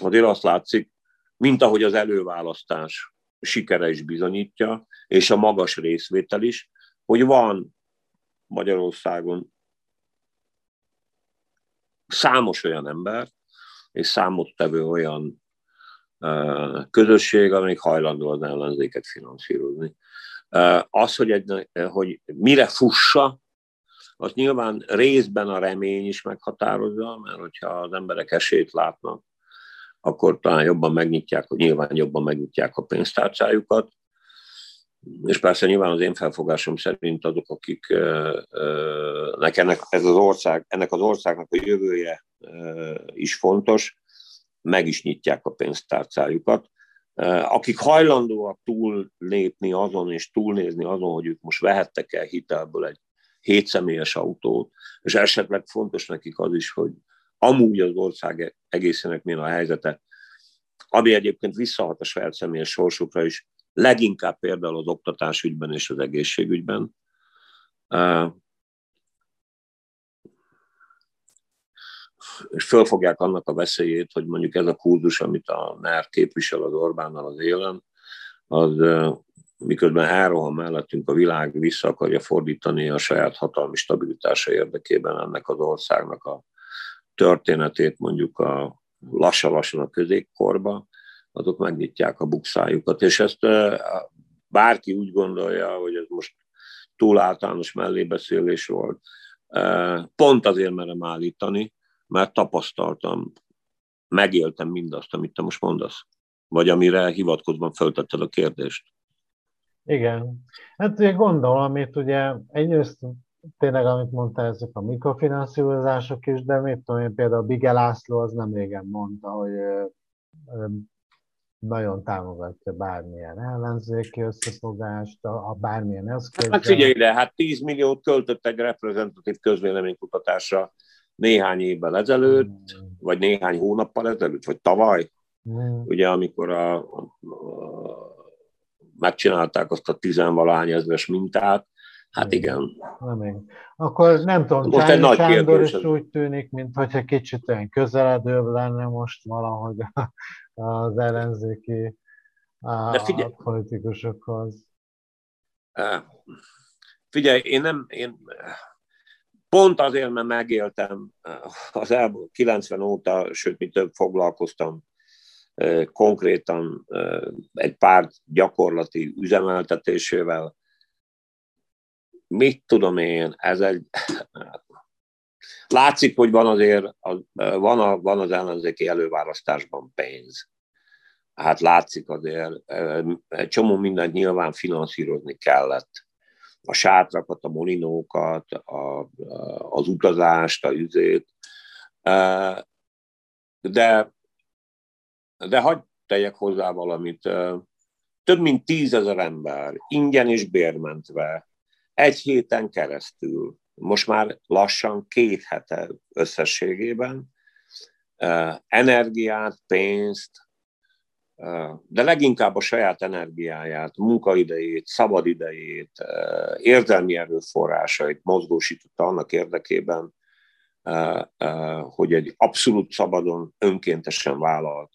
azért azt látszik, mint ahogy az előválasztás sikere is bizonyítja, és a magas részvétel is, hogy van Magyarországon számos olyan ember, és számottevő olyan közösség, amelyik hajlandó az ellenzéket finanszírozni. Az, hogy, egy, hogy mire fussa, az nyilván részben a remény is meghatározza, mert hogyha az emberek esélyt látnak, akkor talán jobban megnyitják, hogy nyilván jobban megnyitják a pénztárcájukat, és persze nyilván az én felfogásom szerint azok, akik ennek, ez az ország, ennek az országnak a jövője is fontos, meg is nyitják a pénztárcájukat. Akik hajlandóak túllépni azon és túlnézni azon, hogy ők most vehettek el hitelből egy hétszemélyes autót, és esetleg fontos nekik az is, hogy amúgy az ország egészének milyen a helyzete, ami egyébként visszahat a saját személyes sorsukra is, leginkább például az oktatásügyben és az egészségügyben. És fölfogják annak a veszélyét, hogy mondjuk ez a kurzus, amit a NER képvisel az Orbánnal az élen, az miközben elrohan mellettünk a világ, vissza akarja fordítani a saját hatalmi stabilitása érdekében ennek az országnak a történetét mondjuk a lassan-lassan a középkorba, azok megnyitják a bukszájukat. És ezt bárki úgy gondolja, hogy ez most túl általános mellébeszélés volt, pont azért merem állítani, mert tapasztaltam, megéltem mindazt, amit te most mondasz, vagy amire hivatkozva föltetted a kérdést. Igen. Hát ugye gondolom, itt ugye egyrészt tényleg, amit mondta, ezek a mikrofinanszírozások is, de mit tudom én, például Bige László az nem régen mondta, hogy nagyon támogatja bármilyen ellenzéki összefogást, a, a bármilyen eszköz. Hát figyelj ide, hát 10 milliót költöttek reprezentatív közvéleménykutatásra néhány évvel ezelőtt, mm. vagy néhány hónappal ezelőtt, vagy tavaly, mm. ugye amikor a, a, a, megcsinálták azt a tizenvalány ezres mintát, Hát igen. Nem Akkor nem tudom, most egy nagy Sándor is úgy tűnik, mintha kicsit olyan közeledőbb lenne most valahogy az ellenzéki a politikusokhoz. Figyelj, én nem, én pont azért, mert megéltem az elmúlt 90 óta, sőt, mi több foglalkoztam konkrétan egy pár gyakorlati üzemeltetésével, mit tudom én, ez egy... Látszik, hogy van azért, van, a, van az ellenzéki előválasztásban pénz. Hát látszik azért, egy csomó mindent nyilván finanszírozni kellett. A sátrakat, a molinókat, a, az utazást, a üzét. De, de hagyd tegyek hozzá valamit. Több mint tízezer ember ingyen és bérmentve egy héten keresztül, most már lassan két hete összességében, energiát, pénzt, de leginkább a saját energiáját, munkaidejét, szabadidejét, érzelmi erőforrásait mozgósította annak érdekében, hogy egy abszolút szabadon, önkéntesen vállalt,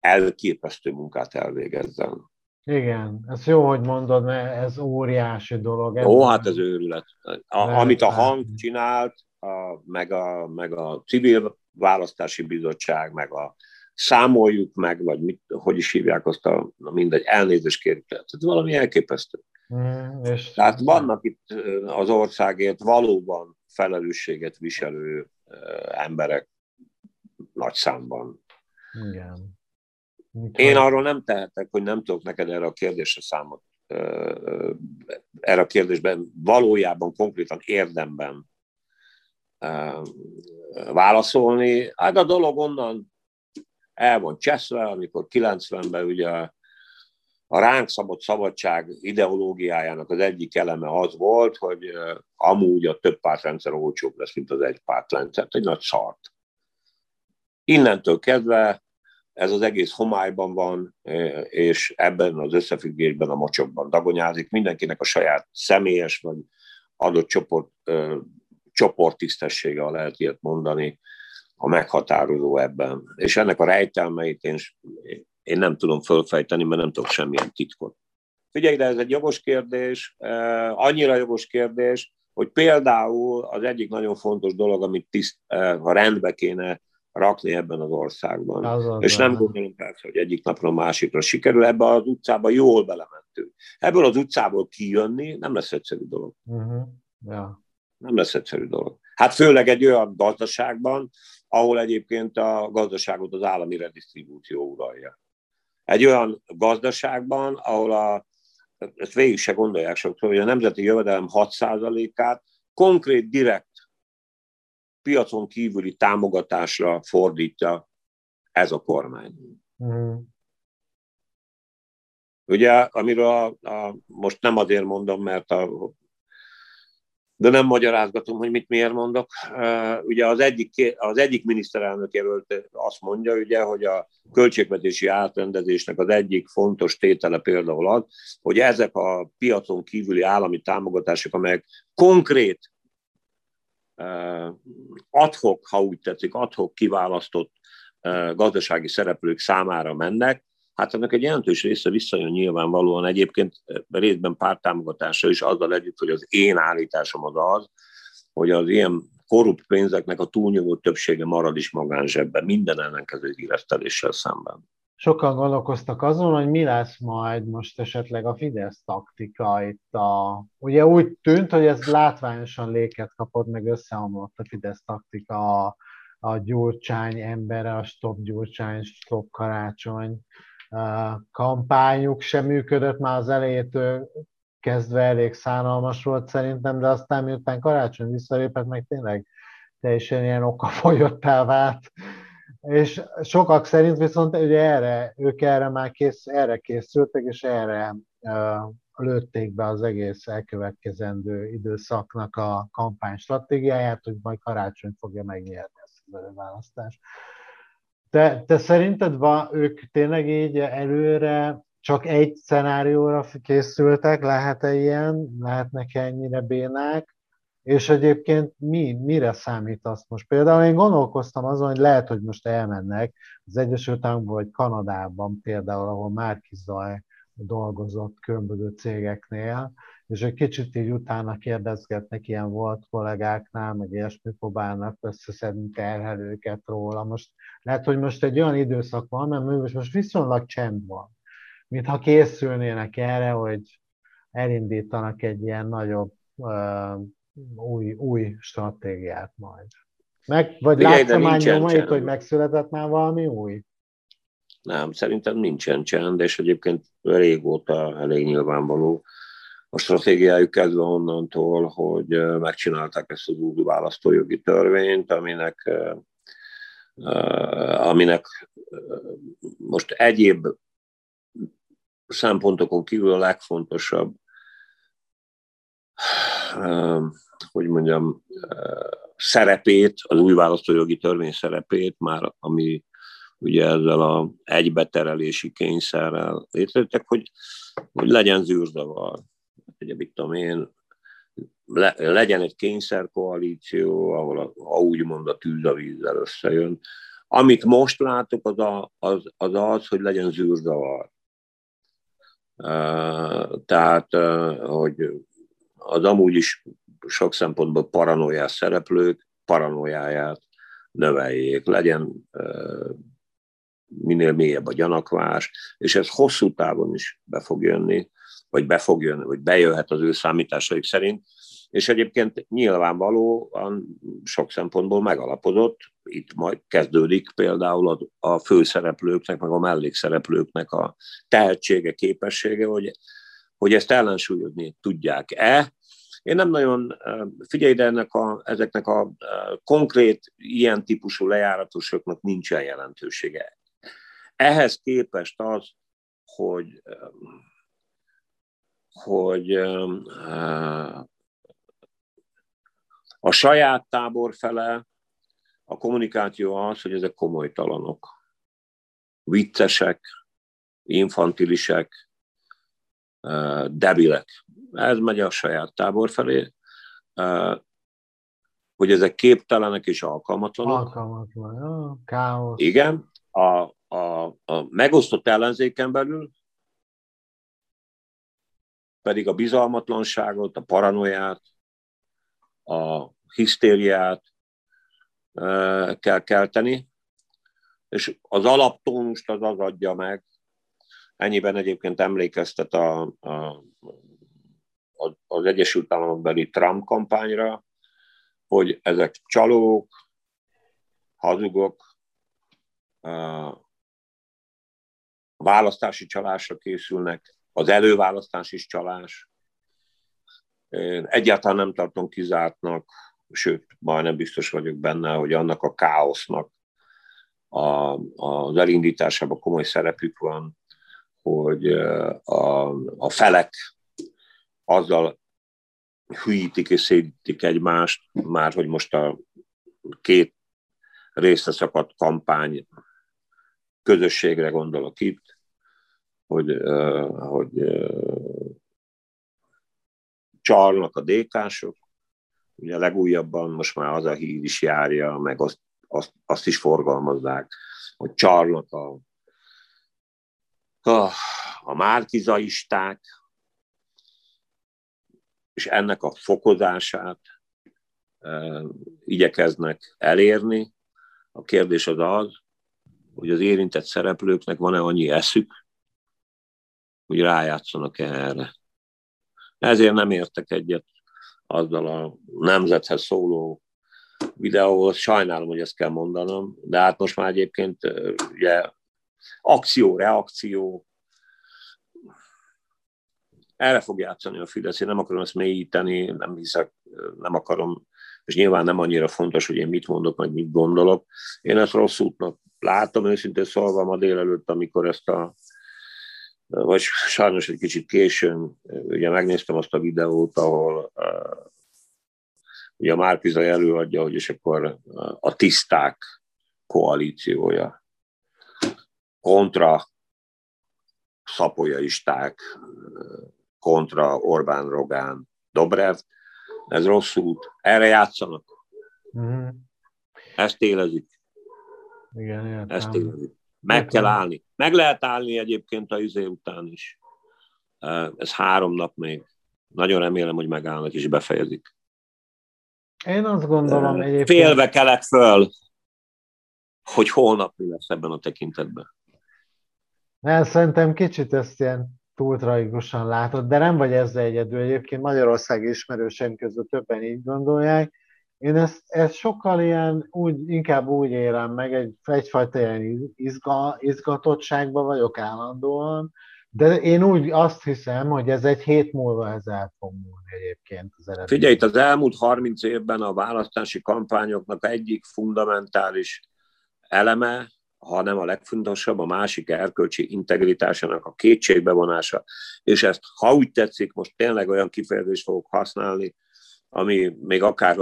elképesztő munkát elvégezzen. Igen, ez jó, hogy mondod, mert ez óriási dolog. Ó, hát ez őrület. A, amit a hang csinált, a, meg, a, meg a civil választási bizottság, meg a számoljuk meg, vagy mit, hogy is hívják azt a, mindegy, elnézést kérjük. Tehát ez valami elképesztő. Mm, és Tehát vannak itt az országért valóban felelősséget viselő emberek nagy számban. Igen. Én arról nem tehetek, hogy nem tudok neked erre a kérdésre számot, erre a kérdésben valójában konkrétan érdemben válaszolni. Hát a dolog onnan el van cseszve, amikor 90-ben ugye a ránk szabott szabadság ideológiájának az egyik eleme az volt, hogy amúgy a több pártrendszer olcsóbb lesz, mint az egy pártrendszer. Egy nagy szart. Innentől kezdve ez az egész homályban van, és ebben az összefüggésben a mocsokban dagonyázik. Mindenkinek a saját személyes vagy adott csoport, csoporttisztessége, ha lehet ilyet mondani, a meghatározó ebben. És ennek a rejtelmeit én, én nem tudom fölfejteni, mert nem tudok semmilyen titkot. Figyelj, de ez egy jogos kérdés, annyira jogos kérdés, hogy például az egyik nagyon fontos dolog, amit tiszt, ha rendbe kéne rakni ebben az országban. Az és nem gondolom persze, hogy egyik napról a másikra sikerül, ebbe az utcába jól belementünk. Ebből az utcából kijönni nem lesz egyszerű dolog. Uh-huh. Ja. Nem lesz egyszerű dolog. Hát főleg egy olyan gazdaságban, ahol egyébként a gazdaságot az állami redistribúció uralja. Egy olyan gazdaságban, ahol a ezt végig se gondolják sokszor, hogy a nemzeti jövedelem 6%-át konkrét, direkt piacon kívüli támogatásra fordítja ez a kormány. Mm. Ugye, amiről a, a, most nem azért mondom, mert a, de nem magyarázgatom, hogy mit miért mondok. Ugye az egyik, az egyik miniszterelnök jelölt azt mondja, ugye, hogy a költségvetési átrendezésnek az egyik fontos tétele például az, hogy ezek a piacon kívüli állami támogatások, amelyek konkrét adhok, ha úgy tetszik, adhok kiválasztott gazdasági szereplők számára mennek, hát ennek egy jelentős része visszajön nyilvánvalóan egyébként részben pártámogatásra is azzal együtt, hogy az én állításom az az, hogy az ilyen korrupt pénzeknek a túlnyomó többsége marad is magánzsebben, minden ellenkező híreszteléssel szemben. Sokan gondolkoztak azon, hogy mi lesz majd most esetleg a Fidesz taktika itt a... Ugye úgy tűnt, hogy ez látványosan léket kapott, meg összeomlott a Fidesz taktika a, a Gyurcsány embere, a Stop Gyurcsány, Stop Karácsony kampányuk sem működött már az elejétől kezdve elég szánalmas volt szerintem, de aztán miután karácsony visszalépett, meg tényleg teljesen ilyen okafogyottá vált. És sokak szerint viszont ugye erre, ők erre már kész, erre készültek, és erre uh, lőtték be az egész elkövetkezendő időszaknak a kampány stratégiáját, hogy majd karácsony fogja megnyerni ezt az előválasztást. Te, te szerinted van, ők tényleg így előre csak egy szenárióra készültek, lehet-e ilyen, lehetnek -e ennyire bénák, és egyébként mi, mire számítasz most? Például én gondolkoztam azon, hogy lehet, hogy most elmennek az Egyesült Államokban vagy Kanadában például, ahol Márki Zaj dolgozott különböző cégeknél, és egy kicsit így utána kérdezgetnek ilyen volt kollégáknál, meg ilyesmi próbálnak összeszedni terhelőket róla. Most lehet, hogy most egy olyan időszak van, mert most viszonylag csend van, mintha készülnének erre, hogy elindítanak egy ilyen nagyobb új, új stratégiát majd. Meg, vagy látsz már nyomait, hogy megszületett már valami új? Nem, szerintem nincsen csend, és egyébként régóta elég nyilvánvaló, a stratégiájuk kezdve onnantól, hogy megcsinálták ezt az új választójogi törvényt, aminek, aminek most egyéb szempontokon kívül a legfontosabb, hogy mondjam, szerepét, az új választójogi törvény szerepét már, ami ugye ezzel a egybeterelési kényszerrel létrejöttek, hogy, hogy legyen zűrzavar ugye mit tudom én, le, legyen egy kényszerkoalíció, ahol a, ha úgymond a tűz a vízzel összejön. Amit most látok, az a, az, az, az hogy legyen zűrzavar. Uh, tehát, uh, hogy az amúgy is sok szempontból paranoiás szereplők paranoiáját növeljék, legyen minél mélyebb a gyanakvás, és ez hosszú távon is be fog jönni vagy be fog jönni, vagy bejöhet az ő számításaik szerint, és egyébként nyilvánvalóan sok szempontból megalapozott, itt majd kezdődik például a, a főszereplőknek, meg a mellékszereplőknek a tehetsége, képessége, hogy, hogy ezt ellensúlyozni tudják-e. Én nem nagyon, figyelj, de ennek a, ezeknek a konkrét ilyen típusú lejáratosoknak nincsen jelentősége. Ehhez képest az, hogy hogy a saját tábor fele a kommunikáció az, hogy ezek komolytalanok, viccesek, infantilisek, debilek. Ez megy a saját tábor felé, hogy ezek képtelenek és alkalmatlanok. Alkalmatlan, káosz. Igen, a, a, a megosztott ellenzéken belül pedig a bizalmatlanságot, a paranoiát, a hisztériát kell kelteni, és az alaptónust az az adja meg, ennyiben egyébként emlékeztet a, a, az Egyesült Államok beli Trump kampányra, hogy ezek csalók, hazugok, választási csalásra készülnek, az előválasztás is csalás. Én egyáltalán nem tartom kizártnak, sőt, majdnem biztos vagyok benne, hogy annak a káosznak a, az elindításában komoly szerepük van, hogy a, a felek azzal hülyítik és szédítik egymást, már hogy most a két részre szakadt kampány közösségre gondolok itt, hogy, hogy csalnak a dékások, ugye legújabban most már az a hír is járja, meg azt, azt, azt is forgalmazzák, hogy csalnak a, a, a márkizaisták, és ennek a fokozását e, igyekeznek elérni. A kérdés az az, hogy az érintett szereplőknek van-e annyi eszük, hogy rájátszanak erre. Ezért nem értek egyet azzal a nemzethez szóló videóhoz. Sajnálom, hogy ezt kell mondanom, de hát most már egyébként ugye akció, reakció, erre fog játszani a Fidesz. Én nem akarom ezt mélyíteni, nem hiszek, nem akarom, és nyilván nem annyira fontos, hogy én mit mondok, meg mit gondolok. Én ezt rossz útnak látom, őszintén szólva ma délelőtt, amikor ezt a vagy sajnos egy kicsit későn, ugye megnéztem azt a videót, ahol uh, ugye Márkizai előadja, hogy és akkor a tiszták koalíciója kontra szapolyaisták, kontra Orbán Rogán Dobrev. Ez rossz út. Erre játszanak. Mm. Ezt élezik. Igen, értem. Ezt élezik. Meg kell állni. Meg lehet állni egyébként a izé után is. Ez három nap még. Nagyon remélem, hogy megállnak és befejezik. Én azt gondolom egyébként... Félve kelek föl, hogy holnap mi lesz ebben a tekintetben. Mert szerintem kicsit ezt ilyen túl tragikusan látod, de nem vagy ezzel egyedül. Egyébként Magyarország ismerőseim között többen így gondolják, én ezt, ezt sokkal ilyen, úgy, inkább úgy élem meg, egy, egyfajta ilyen izga, izgatottságban vagyok állandóan, de én úgy azt hiszem, hogy ez egy hét múlva ez el fog múlni egyébként az eredmény. Figyelj, itt az elmúlt 30 évben a választási kampányoknak egyik fundamentális eleme, hanem a legfontosabb, a másik erkölcsi integritásának a kétségbevonása, és ezt, ha úgy tetszik, most tényleg olyan kifejezést fogok használni, ami még akár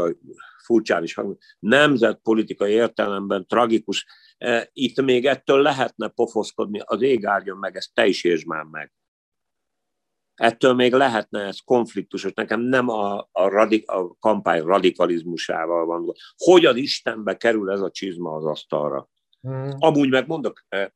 furcsán is hangzik, nemzetpolitikai értelemben tragikus. E, itt még ettől lehetne pofoszkodni, az ég áldjon meg, ezt te is értsd már meg. Ettől még lehetne ez konfliktusos. Nekem nem a, a, radik, a kampány radikalizmusával van. Hogy az Istenbe kerül ez a csizma az asztalra? Hmm. Amúgy megmondok, e,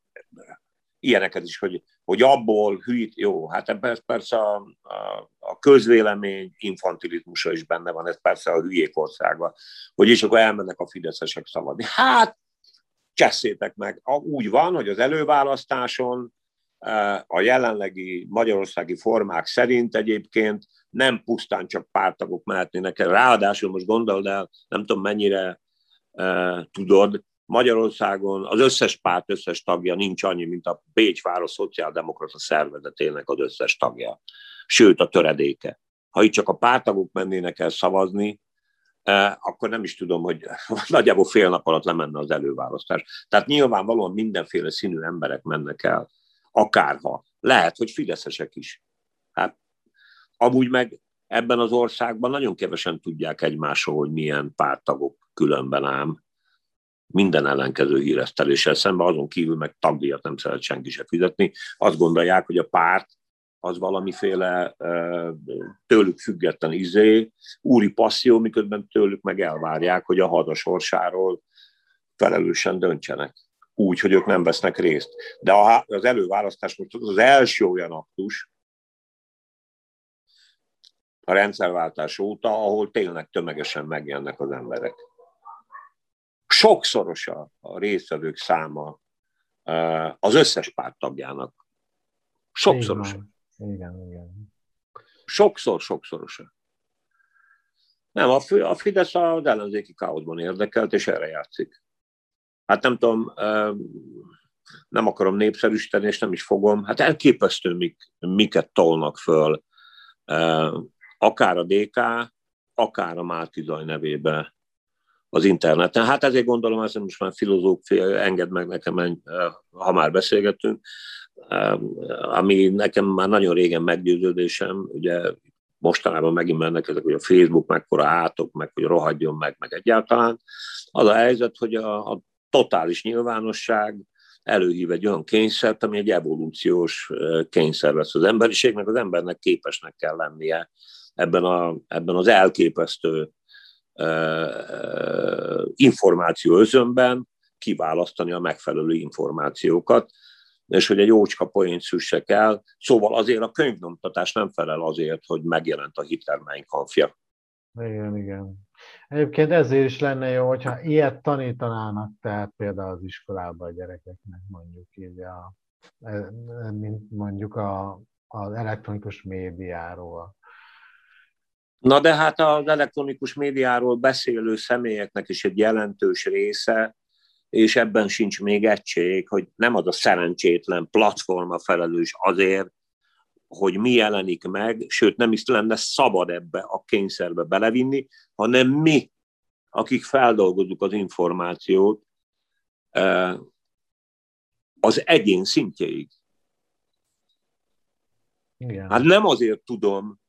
ilyeneket is, hogy, hogy abból hűít, jó, hát ebben persze a, a, a közvélemény infantilizmusa is benne van, ez persze a hülyék országa, hogy is akkor elmennek a fideszesek szavadni. Hát, cseszétek meg. Úgy van, hogy az előválasztáson e, a jelenlegi magyarországi formák szerint egyébként nem pusztán csak pártagok mehetnének el. Ráadásul most gondold el, nem tudom mennyire uh, tudod, Magyarországon az összes párt összes tagja nincs annyi, mint a Bécsváros Szociáldemokrata Szervezetének az összes tagja. Sőt, a töredéke. Ha itt csak a pártagok mennének el szavazni, eh, akkor nem is tudom, hogy (laughs) nagyjából fél nap alatt lemenne az előválasztás. Tehát nyilvánvalóan mindenféle színű emberek mennek el, akárha. Lehet, hogy fideszesek is. Hát, amúgy meg ebben az országban nagyon kevesen tudják egymásról, hogy milyen pártagok különben ám minden ellenkező híreszteléssel szemben, azon kívül meg tagdíjat nem szeret senki se fizetni. Azt gondolják, hogy a párt az valamiféle tőlük független izé, úri passzió, miközben tőlük meg elvárják, hogy a hada sorsáról felelősen döntsenek. Úgy, hogy ők nem vesznek részt. De az előválasztás most az első olyan aktus, a rendszerváltás óta, ahol tényleg tömegesen megjelennek az emberek sokszoros a, a résztvevők száma az összes párt tagjának. Sokszoros. Igen, igen. Sokszor, sokszoros. Nem, a, a Fidesz az ellenzéki káoszban érdekelt, és erre játszik. Hát nem tudom, nem akarom népszerűsíteni, és nem is fogom, hát elképesztő, mik, miket tolnak föl, akár a DK, akár a Márki Zaj nevébe az interneten. Hát ezért gondolom, ez most már filozófia, enged meg nekem, ha már beszélgetünk, ami nekem már nagyon régen meggyőződésem, ugye mostanában megint mennek ezek, hogy a Facebook mekkora átok, meg hogy rohadjon meg, meg egyáltalán. Az a helyzet, hogy a, a totális nyilvánosság előhív egy olyan kényszert, ami egy evolúciós kényszer lesz az emberiségnek, az embernek képesnek kell lennie ebben, a, ebben az elképesztő információ özönben kiválasztani a megfelelő információkat, és hogy egy ócska poént szüssek el. Szóval azért a könyvnyomtatás nem felel azért, hogy megjelent a Hitler Mein Kampfja. Igen, igen. Egyébként ezért is lenne jó, hogyha ilyet tanítanának, tehát például az iskolában a gyerekeknek mondjuk így a, e, mint mondjuk a, az elektronikus médiáról. Na de hát az elektronikus médiáról beszélő személyeknek is egy jelentős része, és ebben sincs még egység, hogy nem az a szerencsétlen platforma felelős azért, hogy mi jelenik meg, sőt nem is lenne szabad ebbe a kényszerbe belevinni, hanem mi, akik feldolgozunk az információt az egyén szintjéig. Igen. Hát nem azért tudom,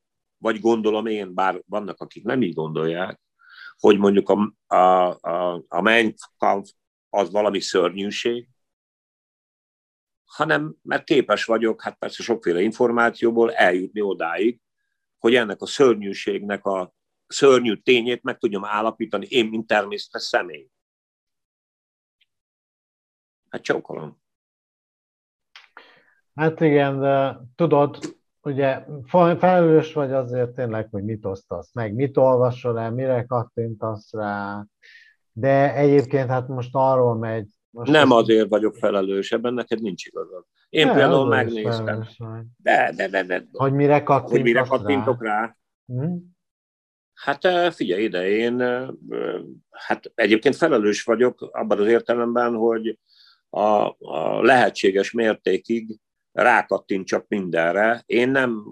vagy gondolom én, bár vannak, akik nem így gondolják, hogy mondjuk a, a, a, a Mein Kampf az valami szörnyűség, hanem mert képes vagyok, hát persze sokféle információból eljutni odáig, hogy ennek a szörnyűségnek a szörnyű tényét meg tudjam állapítani én, mint természetes személy. Hát csókolom. Hát igen, de tudod, ugye felelős vagy azért tényleg, hogy mit osztasz meg, mit olvasol el, mire kattintasz rá, de egyébként hát most arról megy. Most nem ezt... azért vagyok felelős, ebben neked nincs igazad. Én ne, például megnéztem. De, de, de, de. Hogy mire kattintok hogy mire kattintok rá? rá. Hm? Hát figyelj ide, én hát egyébként felelős vagyok abban az értelemben, hogy a, a lehetséges mértékig csak mindenre. Én nem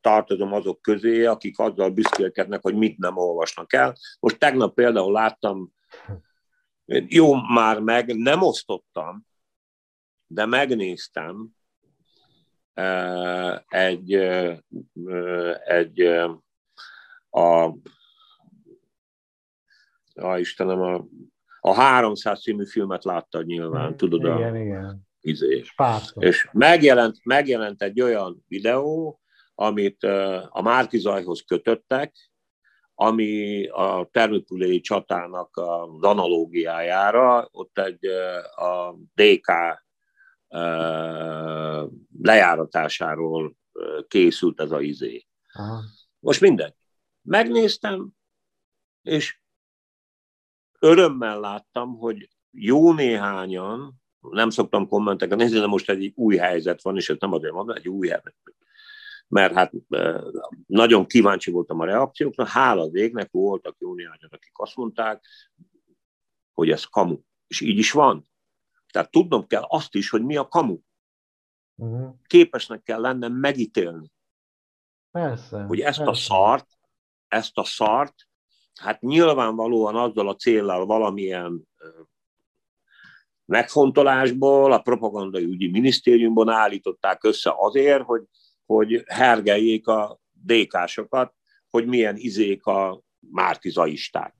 tartozom azok közé, akik azzal büszkélkednek, hogy mit nem olvasnak el. Most tegnap például láttam jó, már meg nem osztottam, de megnéztem egy, egy a, a Istenem, a, a 300 című filmet láttad nyilván, tudod? Igen, a, igen. Izé. És megjelent, megjelent egy olyan videó, amit a Márki Zajhoz kötöttek, ami a termőpüléi csatának az analógiájára, ott egy a DK lejáratásáról készült ez a izé. Aha. Most mindegy. Megnéztem, és örömmel láttam, hogy jó néhányan, nem szoktam kommenteket nézni, de most egy új helyzet van, és ez nem azért mondom, egy új helyzet mert hát nagyon kíváncsi voltam a reakciókra, hála az égnek voltak jó néhányan, akik azt mondták, hogy ez kamu. És így is van. Tehát tudnom kell azt is, hogy mi a kamu. Uh-huh. Képesnek kell lennem megítélni. Persze. Hogy ezt persze. a szart, ezt a szart, hát nyilvánvalóan azzal a céllal valamilyen megfontolásból, a propagandai ügyi minisztériumban állították össze azért, hogy hogy hergeljék a DK-sokat, hogy milyen izék a mártizaisták.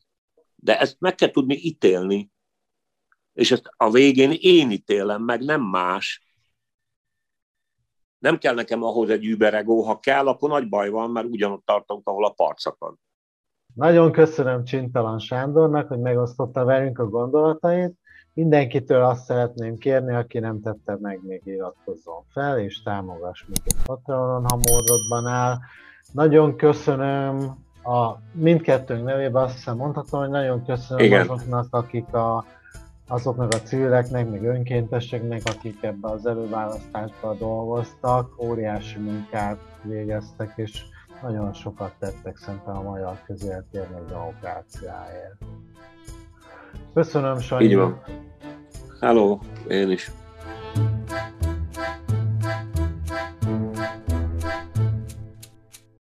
De ezt meg kell tudni ítélni, és ezt a végén én ítélem meg, nem más. Nem kell nekem ahhoz egy überegó, ha kell, akkor nagy baj van, mert ugyanott tartunk, ahol a part Nagyon köszönöm Csintalan Sándornak, hogy megosztotta velünk a gondolatait. Mindenkitől azt szeretném kérni, aki nem tette meg, még iratkozzon fel, és támogass minket Patreonon, ha módodban áll. Nagyon köszönöm a mindkettőnk nevében, azt hiszem mondhatom, hogy nagyon köszönöm Igen. azoknak, akik a, azoknak a civileknek, meg önkénteseknek, akik ebbe az előválasztásba dolgoztak, óriási munkát végeztek, és nagyon sokat tettek szerintem a magyar közéletérnek demokráciáért. Köszönöm, Sanyi. Így van. Hello, én is.